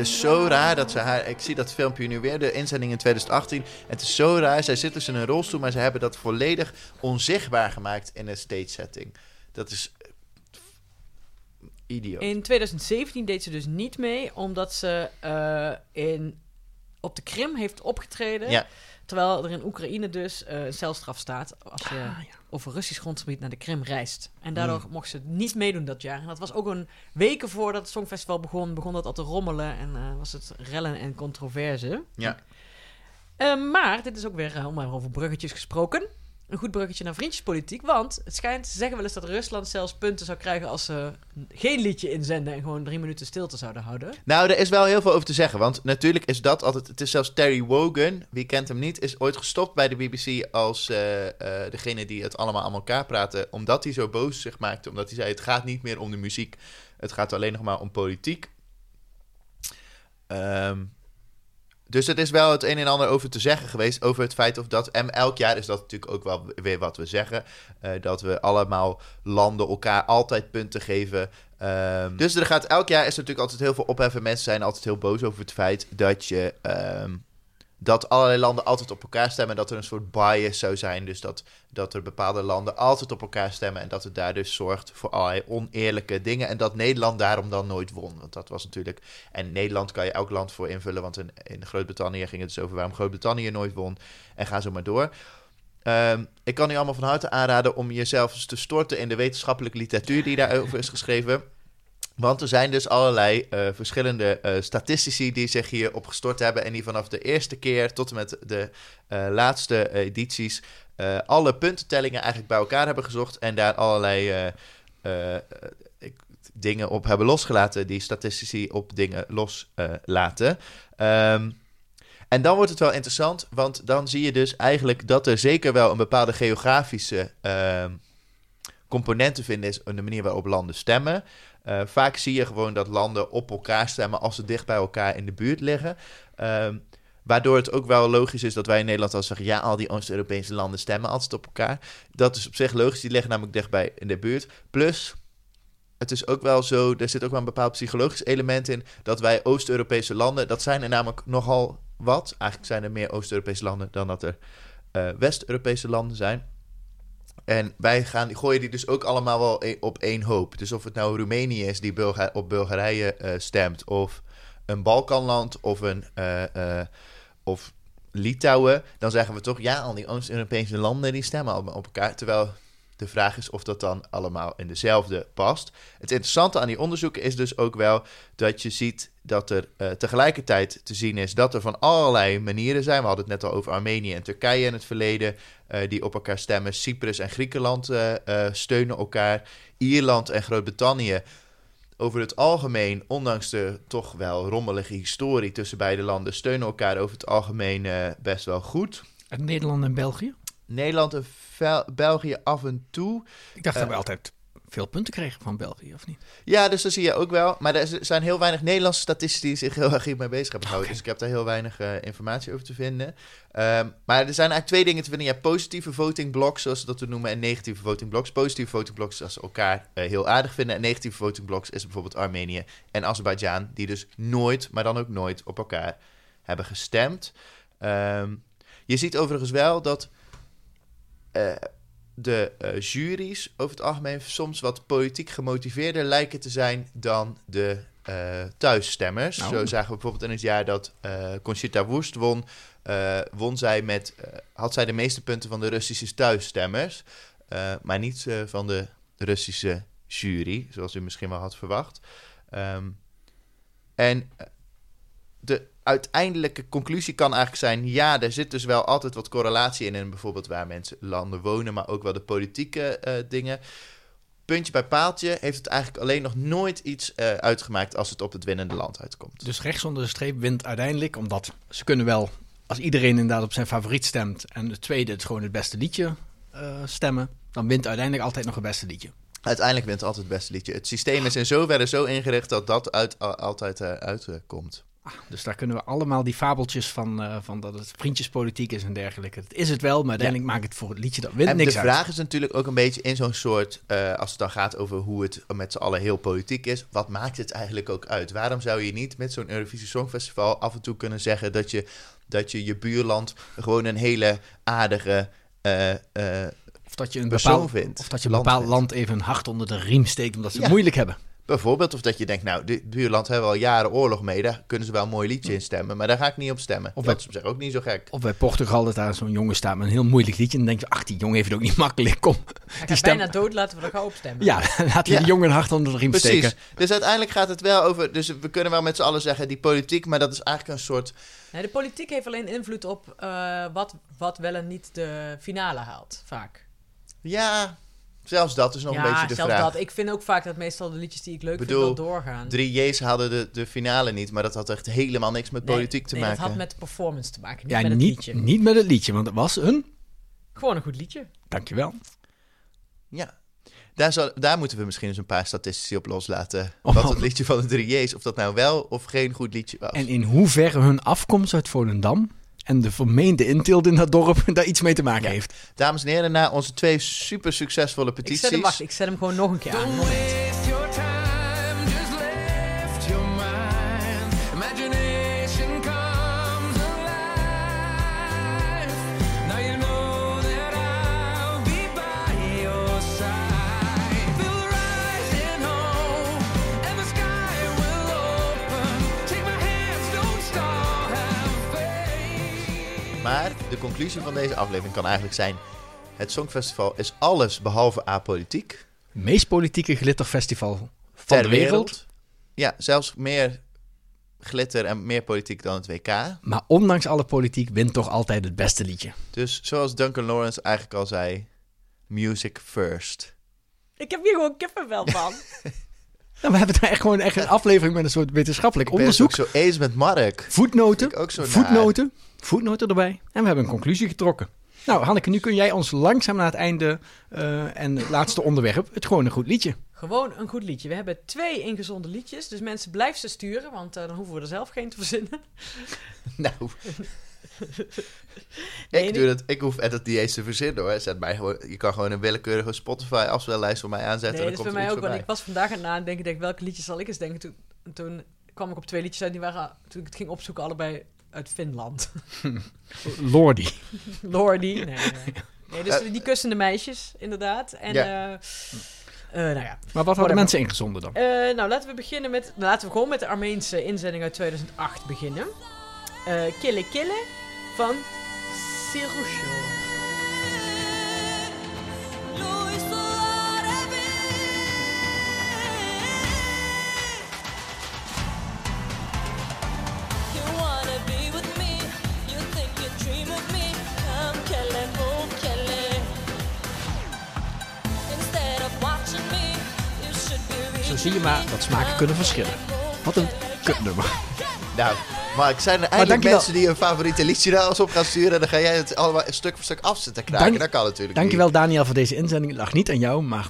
[SPEAKER 10] Is
[SPEAKER 1] zo raar dat ze haar... Ik zie dat filmpje nu weer, de inzending in 2018. Het is zo raar. Zij zit dus in een rolstoel, maar ze hebben dat volledig onzichtbaar gemaakt in een stage setting. Dat is eh, idioot.
[SPEAKER 2] In 2017 deed ze dus niet mee, omdat ze eh, in, op de Krim heeft opgetreden.
[SPEAKER 1] Ja.
[SPEAKER 2] Terwijl er in Oekraïne dus eh, een celstraf staat als je
[SPEAKER 3] Ah,
[SPEAKER 2] over Russisch grondgebied naar de Krim reist. En daardoor
[SPEAKER 1] Hmm.
[SPEAKER 2] mocht ze niet meedoen dat jaar. En dat was ook een weken voordat het Songfestival begon, begon dat al te rommelen en eh, was het rellen en controverse.
[SPEAKER 1] Ja.
[SPEAKER 2] Eh, maar, dit is ook weer, om maar over bruggetjes gesproken, een goed bruggetje naar vriendjespolitiek. Want het schijnt, ze zeggen wel eens dat Rusland zelfs punten zou krijgen als ze geen liedje inzenden en gewoon drie minuten stilte zouden houden.
[SPEAKER 1] Nou, er is wel heel veel over te zeggen. Want natuurlijk is dat altijd. Het is zelfs Terry Wogan, wie kent hem niet, is ooit gestopt bij de BBC als eh, eh, degene die het allemaal aan elkaar praten. Omdat hij zo boos zich maakte. Omdat hij zei: het gaat niet meer om de muziek. Het gaat alleen nog maar om politiek. Ehm, dus het is wel het een en ander over te zeggen geweest. Over het feit of dat. En elk jaar is dat natuurlijk ook wel weer wat we zeggen. eh, dat we allemaal landen elkaar altijd punten geven. Ehm, dus er gaat elk jaar is natuurlijk altijd heel veel opheffen. Mensen zijn altijd heel boos over het feit dat je. ehm, dat allerlei landen altijd op elkaar stemmen. En dat er een soort bias zou zijn. Dus dat, dat er bepaalde landen altijd op elkaar stemmen. En dat het daar dus zorgt voor allerlei oneerlijke dingen. En dat Nederland daarom dan nooit won. Want dat was natuurlijk. En Nederland kan je elk land voor invullen. Want in, in Groot-Brittannië ging het dus over waarom Groot-Brittannië nooit won. En ga zo maar door. Ehm, ik kan u allemaal van harte aanraden om jezelf eens te storten in de wetenschappelijke literatuur die daarover is geschreven. Want er zijn dus allerlei eh, verschillende eh, statistici die zich hier op gestort hebben. En die vanaf de eerste keer tot en met de eh, laatste edities alle puntentellingen eigenlijk bij elkaar hebben gezocht. En daar allerlei dingen op hebben losgelaten. Die statistici op dingen loslaten. Ehm en dan wordt het wel interessant, want dan zie je dus eigenlijk dat er zeker wel een bepaalde geografische ehm, component te vinden is in de manier waarop landen stemmen. Eh, vaak zie je gewoon dat landen op elkaar stemmen als ze dicht bij elkaar in de buurt liggen. Ehm, waardoor het ook wel logisch is dat wij in Nederland al zeggen: ja, al die Oost-Europese landen stemmen altijd op elkaar. Dat is op zich logisch, die liggen namelijk dichtbij in de buurt. Plus, het is ook wel zo, er zit ook wel een bepaald psychologisch element in, dat wij Oost-Europese landen, dat zijn er namelijk nogal wat. Eigenlijk zijn er meer Oost-Europese landen dan dat er eh, West-Europese landen zijn. En wij gaan, gooien die dus ook allemaal wel e- op één hoop. Dus of het nou Roemenië is die op Bulgarije eh, stemt, of een Balkanland, of een eh, eh, of Litouwen, dan zeggen we toch ja, al die Oost-Europese landen die stemmen allemaal op elkaar. Terwijl de vraag is of dat dan allemaal in dezelfde past. Het interessante aan die onderzoeken is dus ook wel dat je ziet dat er tegelijkertijd te zien is dat er van allerlei manieren zijn. We hadden het net al over Armenië en Turkije in het verleden, die op elkaar stemmen. Cyprus en Griekenland eh, eh, steunen elkaar. Ierland en Groot-Brittannië. Over het algemeen, ondanks de toch wel rommelige historie tussen beide landen, steunen elkaar over het algemeen eh, best wel goed.
[SPEAKER 3] Uit Nederland en België?
[SPEAKER 1] Nederland en Vel- België af en toe.
[SPEAKER 3] Ik dacht
[SPEAKER 1] Eh,
[SPEAKER 3] dat we altijd veel punten kregen van België, of niet?
[SPEAKER 1] Ja, dus dat zie je ook wel. Maar er zijn heel weinig Nederlandse statistici die zich heel erg hiermee bezig hebben gehouden. Dus ik heb daar heel weinig eh, informatie over te vinden. Ehm, maar er zijn eigenlijk twee dingen te vinden. Je hebt positieve voting blocks, zoals ze dat we noemen, en negatieve voting blocks. Positieve voting blocks is als ze elkaar eh, heel aardig vinden. En negatieve voting blocks is bijvoorbeeld Armenië en Azerbeidzjan, die dus nooit, maar dan ook nooit op elkaar hebben gestemd. Ehm, je ziet overigens wel dat eh, de eh, juries over het algemeen soms wat politiek gemotiveerder lijken te zijn dan de eh, thuisstemmers.
[SPEAKER 3] Nou.
[SPEAKER 1] Zo zagen we bijvoorbeeld in het jaar dat eh Conchita Wurst won, eh, won zij met, eh, had zij de meeste punten van de Russische thuisstemmers, eh, maar niet eh, van de Russische jury, zoals u misschien wel had verwacht. Ehm, en eh, de uiteindelijke conclusie kan eigenlijk zijn: ja, er zit dus wel altijd wat correlatie in, in bijvoorbeeld waar mensen landen wonen, maar ook wel de politieke eh, dingen. Puntje bij paaltje heeft het eigenlijk alleen nog nooit iets eh, uitgemaakt als het op het winnende land uitkomt.
[SPEAKER 3] Dus rechts onder de streep wint uiteindelijk, omdat ze kunnen wel, als iedereen inderdaad op zijn favoriet stemt en de tweede het gewoon het beste liedje eh, stemmen, dan wint uiteindelijk altijd nog het beste liedje.
[SPEAKER 1] Uiteindelijk wint altijd het beste liedje. Het systeem is in zoverre zo ingericht dat dat uit, al- altijd uitkomt.
[SPEAKER 3] Dus daar kunnen we allemaal die fabeltjes van, eh, van dat het vriendjespolitiek is en dergelijke. Dat is het wel, maar uiteindelijk maakt het voor het liedje dat wint niks
[SPEAKER 1] de
[SPEAKER 3] uit.
[SPEAKER 1] vraag is natuurlijk ook een beetje in zo'n soort, eh, als het dan gaat over hoe het met z'n allen heel politiek is, wat maakt het eigenlijk ook uit? Waarom zou je niet met zo'n Eurovisie Songfestival af en toe kunnen zeggen dat je dat je, je buurland gewoon een hele aardige eh,
[SPEAKER 3] Of dat je een
[SPEAKER 1] persoon
[SPEAKER 3] bepaald,
[SPEAKER 1] vindt?
[SPEAKER 3] of dat je een bepaald land even een hart onder de riem steekt omdat ze het moeilijk hebben.
[SPEAKER 1] Bijvoorbeeld, of dat je denkt, nou, dit buurland hebben we al jaren oorlog mee, daar kunnen ze wel een mooi liedje in stemmen, maar daar ga ik niet op stemmen.
[SPEAKER 3] Of
[SPEAKER 1] Of
[SPEAKER 3] bij-
[SPEAKER 1] dat is op zich ook niet zo gek.
[SPEAKER 3] Of bij Portugal dat daar zo'n jongen staat met een heel moeilijk liedje. En dan denk je, ach, die jongen heeft het ook niet [LAUGHS] makkelijk. Kom,
[SPEAKER 2] Hij
[SPEAKER 3] die stem.
[SPEAKER 2] bijna dood, laten we er gauw op stemmen.
[SPEAKER 3] Ja, [LAUGHS] laten we
[SPEAKER 1] Ja.
[SPEAKER 3] die jongen een hart onder de riem
[SPEAKER 1] Precies.
[SPEAKER 3] steken.
[SPEAKER 1] Dus uiteindelijk gaat het wel over. Dus we kunnen wel met z'n allen zeggen die politiek, maar dat is eigenlijk een soort.
[SPEAKER 2] Nee, de politiek heeft alleen invloed op eh, wat, wat wel en niet de finale haalt, vaak.
[SPEAKER 1] Ja, zelfs dat is nog
[SPEAKER 2] ja,
[SPEAKER 1] een beetje de
[SPEAKER 2] zelfs
[SPEAKER 1] vraag.
[SPEAKER 2] dat. Ik vind ook vaak dat meestal de liedjes die ik leuk
[SPEAKER 1] Bedoel,
[SPEAKER 2] vind wel doorgaan.
[SPEAKER 1] Drie J's hadden de, de finale niet, maar dat had echt helemaal niks met
[SPEAKER 2] Nee,
[SPEAKER 1] politiek te
[SPEAKER 2] nee,
[SPEAKER 1] maken.
[SPEAKER 2] dat had met de performance te maken, niet
[SPEAKER 3] Ja,
[SPEAKER 2] met het
[SPEAKER 3] niet,
[SPEAKER 2] liedje.
[SPEAKER 3] niet met het liedje, want het was een...
[SPEAKER 2] Gewoon een goed liedje.
[SPEAKER 3] Dankjewel.
[SPEAKER 1] Ja. Daar, zal, daar moeten we misschien eens een paar statistici op loslaten.
[SPEAKER 3] Oh. [LAUGHS]
[SPEAKER 1] Wat het liedje van de drie J's, of dat nou wel of geen goed liedje was.
[SPEAKER 3] En in hoeverre hun afkomst uit Volendam en de vermeende inteelt in dat dorp [LAUGHS] daar iets mee te maken heeft.
[SPEAKER 1] Dames en heren, na onze twee super succesvolle
[SPEAKER 2] Ik
[SPEAKER 1] petities.
[SPEAKER 2] zet hem, wacht, ik zet hem gewoon nog een keer aan.
[SPEAKER 1] Conclusie van deze aflevering kan eigenlijk zijn... Het Songfestival is alles behalve apolitiek.
[SPEAKER 3] Meest politieke glitterfestival van
[SPEAKER 1] ter
[SPEAKER 3] de wereld.
[SPEAKER 1] Ja, zelfs meer glitter en meer politiek dan het WK.
[SPEAKER 3] Maar ondanks alle politiek wint toch altijd het beste liedje.
[SPEAKER 1] Dus zoals Duncan Lawrence eigenlijk al zei... Music first.
[SPEAKER 2] Ik heb hier gewoon kippenvel van. [LAUGHS]
[SPEAKER 3] Nou, we hebben daar echt gewoon echt een aflevering met een soort wetenschappelijk
[SPEAKER 1] Ik ben
[SPEAKER 3] onderzoek.
[SPEAKER 1] het ook zo eens met Mark.
[SPEAKER 3] Voetnoten.
[SPEAKER 1] Vind ik ook zo naar.
[SPEAKER 3] voetnoten. Voetnoten erbij. En we hebben een conclusie getrokken. Nou, Hanneke, nu kun jij ons langzaam naar het einde eh, en het laatste onderwerp. Het gewoon een goed liedje.
[SPEAKER 2] Gewoon een goed liedje. We hebben twee ingezonde liedjes, dus mensen blijf ze sturen, want eh, dan hoeven we er zelf geen te verzinnen. [LAUGHS]
[SPEAKER 1] Nou, [LAUGHS]
[SPEAKER 2] Nee,
[SPEAKER 1] ik, doe dat, ik hoef dat niet eens te verzinnen hoor. Zet mij gewoon, je kan gewoon een willekeurige Spotify afspeellijst voor mij aanzetten.
[SPEAKER 2] Nee, dat is bij mij ook, want ik was vandaag aan het nadenken, ik denk, welke liedjes zal ik eens denken? Toen, toen kwam ik op twee liedjes uit, die waren, toen ik het ging opzoeken, allebei uit Finland. [LAUGHS]
[SPEAKER 3] Lordy.
[SPEAKER 2] Lordy, nee, nee. [LAUGHS] nee dus die kussende meisjes, inderdaad. En, eh, eh, nou ja.
[SPEAKER 3] Maar wat hadden
[SPEAKER 2] Whatever.
[SPEAKER 3] mensen ingezonden dan?
[SPEAKER 2] Eh, nou, laten we beginnen met. Laten we gewoon met de Armeense inzending uit 2008 beginnen. Eh Kille Kille van Sirusho.
[SPEAKER 3] Zie je maar dat smaken kunnen verschillen. Wat een kutnummer.
[SPEAKER 1] Nou, Mark, zijn er
[SPEAKER 3] Maar
[SPEAKER 1] eigenlijk mensen die een favoriete liedje naar ons op gaan sturen... en dan ga jij het allemaal stuk voor stuk afzetten kraken?
[SPEAKER 3] Dank-
[SPEAKER 1] dat kan natuurlijk
[SPEAKER 3] Dankjewel Daniel voor deze inzending. Het lag niet aan jou, maar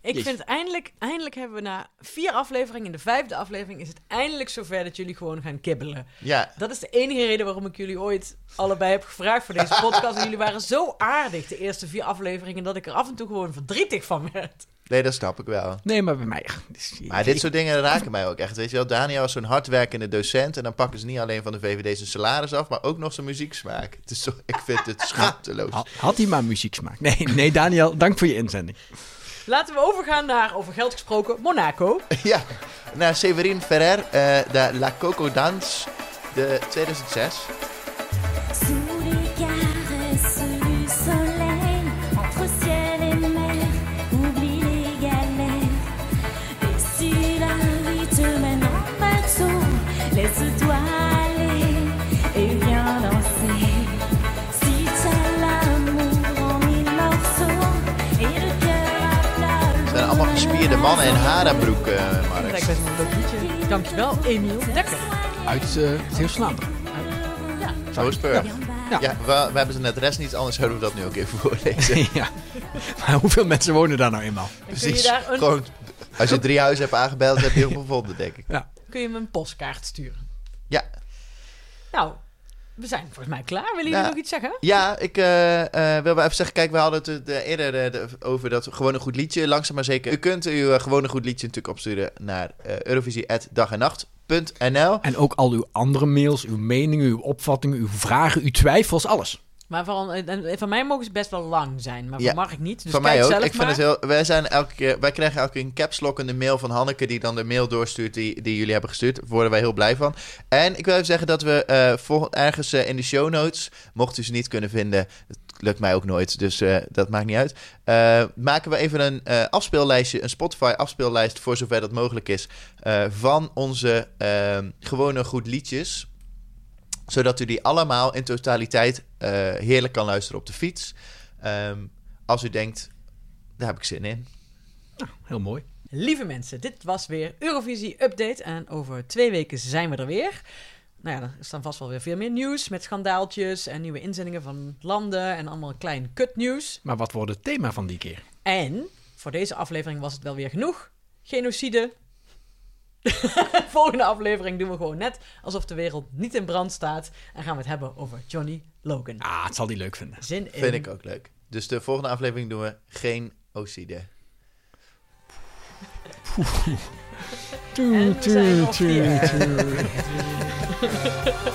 [SPEAKER 2] Ik
[SPEAKER 3] Jeetje.
[SPEAKER 2] vind eindelijk, eindelijk hebben we na vier afleveringen, in de vijfde aflevering is het eindelijk zover dat jullie gewoon gaan kibbelen.
[SPEAKER 1] Ja,
[SPEAKER 2] Dat is de enige reden waarom ik jullie ooit allebei heb gevraagd voor deze podcast. [LAUGHS] En jullie waren zo aardig de eerste vier afleveringen dat ik er af en toe gewoon verdrietig van werd.
[SPEAKER 1] Nee, dat snap ik wel.
[SPEAKER 3] nee, maar bij mij. Dus,
[SPEAKER 1] Maar dit soort dingen raken mij ook echt. Weet je wel, Daniel is zo'n hardwerkende docent... en dan pakken ze niet alleen van de VVD zijn salaris af... maar ook nog zijn muzieksmaak. Het is zo, ik vind het [LAUGHS] schaamteloos.
[SPEAKER 3] Had, had hij maar muziek smaak. Nee, nee, Daniel, dank voor je inzending.
[SPEAKER 2] Laten we overgaan naar, over geld gesproken, Monaco. [LAUGHS]
[SPEAKER 1] Ja, naar Severin Ferrer, eh, de La Coco Dance, de 2006. Gespierde mannen in harenbroek, eh
[SPEAKER 2] Dat
[SPEAKER 1] Mark.
[SPEAKER 2] lijkt best wel een leuk liedje. Dankjewel, Emiel Dekker.
[SPEAKER 3] Uit uh, Zeeuws-Vlaanderen.
[SPEAKER 1] Zo is het.
[SPEAKER 3] Ja.
[SPEAKER 1] Ja, we, we hebben ze net rest niet, anders zouden we dat nu ook even [LAUGHS] voorlezen. [LAUGHS]
[SPEAKER 3] ja. Maar hoeveel mensen wonen daar nou eenmaal?
[SPEAKER 2] En je een,
[SPEAKER 1] Gewoon, als je drie huizen hebt aangebeld, heb je heel gevonden, denk ik.
[SPEAKER 3] Ja.
[SPEAKER 2] kun je me een postkaart sturen.
[SPEAKER 1] Ja.
[SPEAKER 2] Nou, we zijn volgens mij klaar. Willen jullie nog iets zeggen?
[SPEAKER 1] Ja, ik eh, eh, wil wel even zeggen, kijk, we hadden het eh, de, eerder de- over dat gewoon een goed liedje, langzaam maar zeker. U kunt uw uh, gewoon een goed liedje natuurlijk opsturen naar uh, eurovisie.dagenacht.nl.
[SPEAKER 3] En ook al uw andere mails, uw meningen, uw opvattingen, uw vragen, uw twijfels, alles.
[SPEAKER 2] Maar van, en van mij mogen ze best wel lang zijn, maar
[SPEAKER 1] Ja,
[SPEAKER 2] van Mark niet. Dus
[SPEAKER 1] Van
[SPEAKER 2] kijk
[SPEAKER 1] mij ook.
[SPEAKER 2] zelf
[SPEAKER 1] Ik vind het heel. Wij, zijn elke keer, wij krijgen elke keer een caps lock en de mail van Hanneke, die dan de mail doorstuurt die, die jullie hebben gestuurd. Daar worden wij heel blij van. En ik wil even zeggen dat we eh volgend, ergens eh, in de show notes, mocht u ze niet kunnen vinden, het lukt mij ook nooit, dus eh, dat maakt niet uit. maken we even een afspeellijstje, een Spotify afspeellijst voor zover dat mogelijk is, van onze eh, gewone goed liedjes zodat u die allemaal in totaliteit eh, heerlijk kan luisteren op de fiets. Ehm, als u denkt, daar heb ik zin in.
[SPEAKER 3] Heel mooi.
[SPEAKER 2] Lieve mensen, dit was weer Eurovisie Update. En over twee weken zijn we er weer. Nou ja, er is dan vast wel weer veel meer nieuws met schandaaltjes en nieuwe inzendingen van landen en allemaal klein kutnieuws.
[SPEAKER 3] Maar wat wordt het thema van die keer?
[SPEAKER 2] En voor deze aflevering was het wel weer genoeg. Genocide. [LAUGHS] Volgende aflevering doen we gewoon net alsof de wereld niet in brand staat. En gaan we het hebben over Johnny Logan.
[SPEAKER 3] Ah, het zal die leuk vinden.
[SPEAKER 2] Zin in.
[SPEAKER 1] Vind ik ook leuk. Dus de volgende aflevering doen we geen OCD. [LAUGHS]
[SPEAKER 2] En we zijn nog hier. [LAUGHS]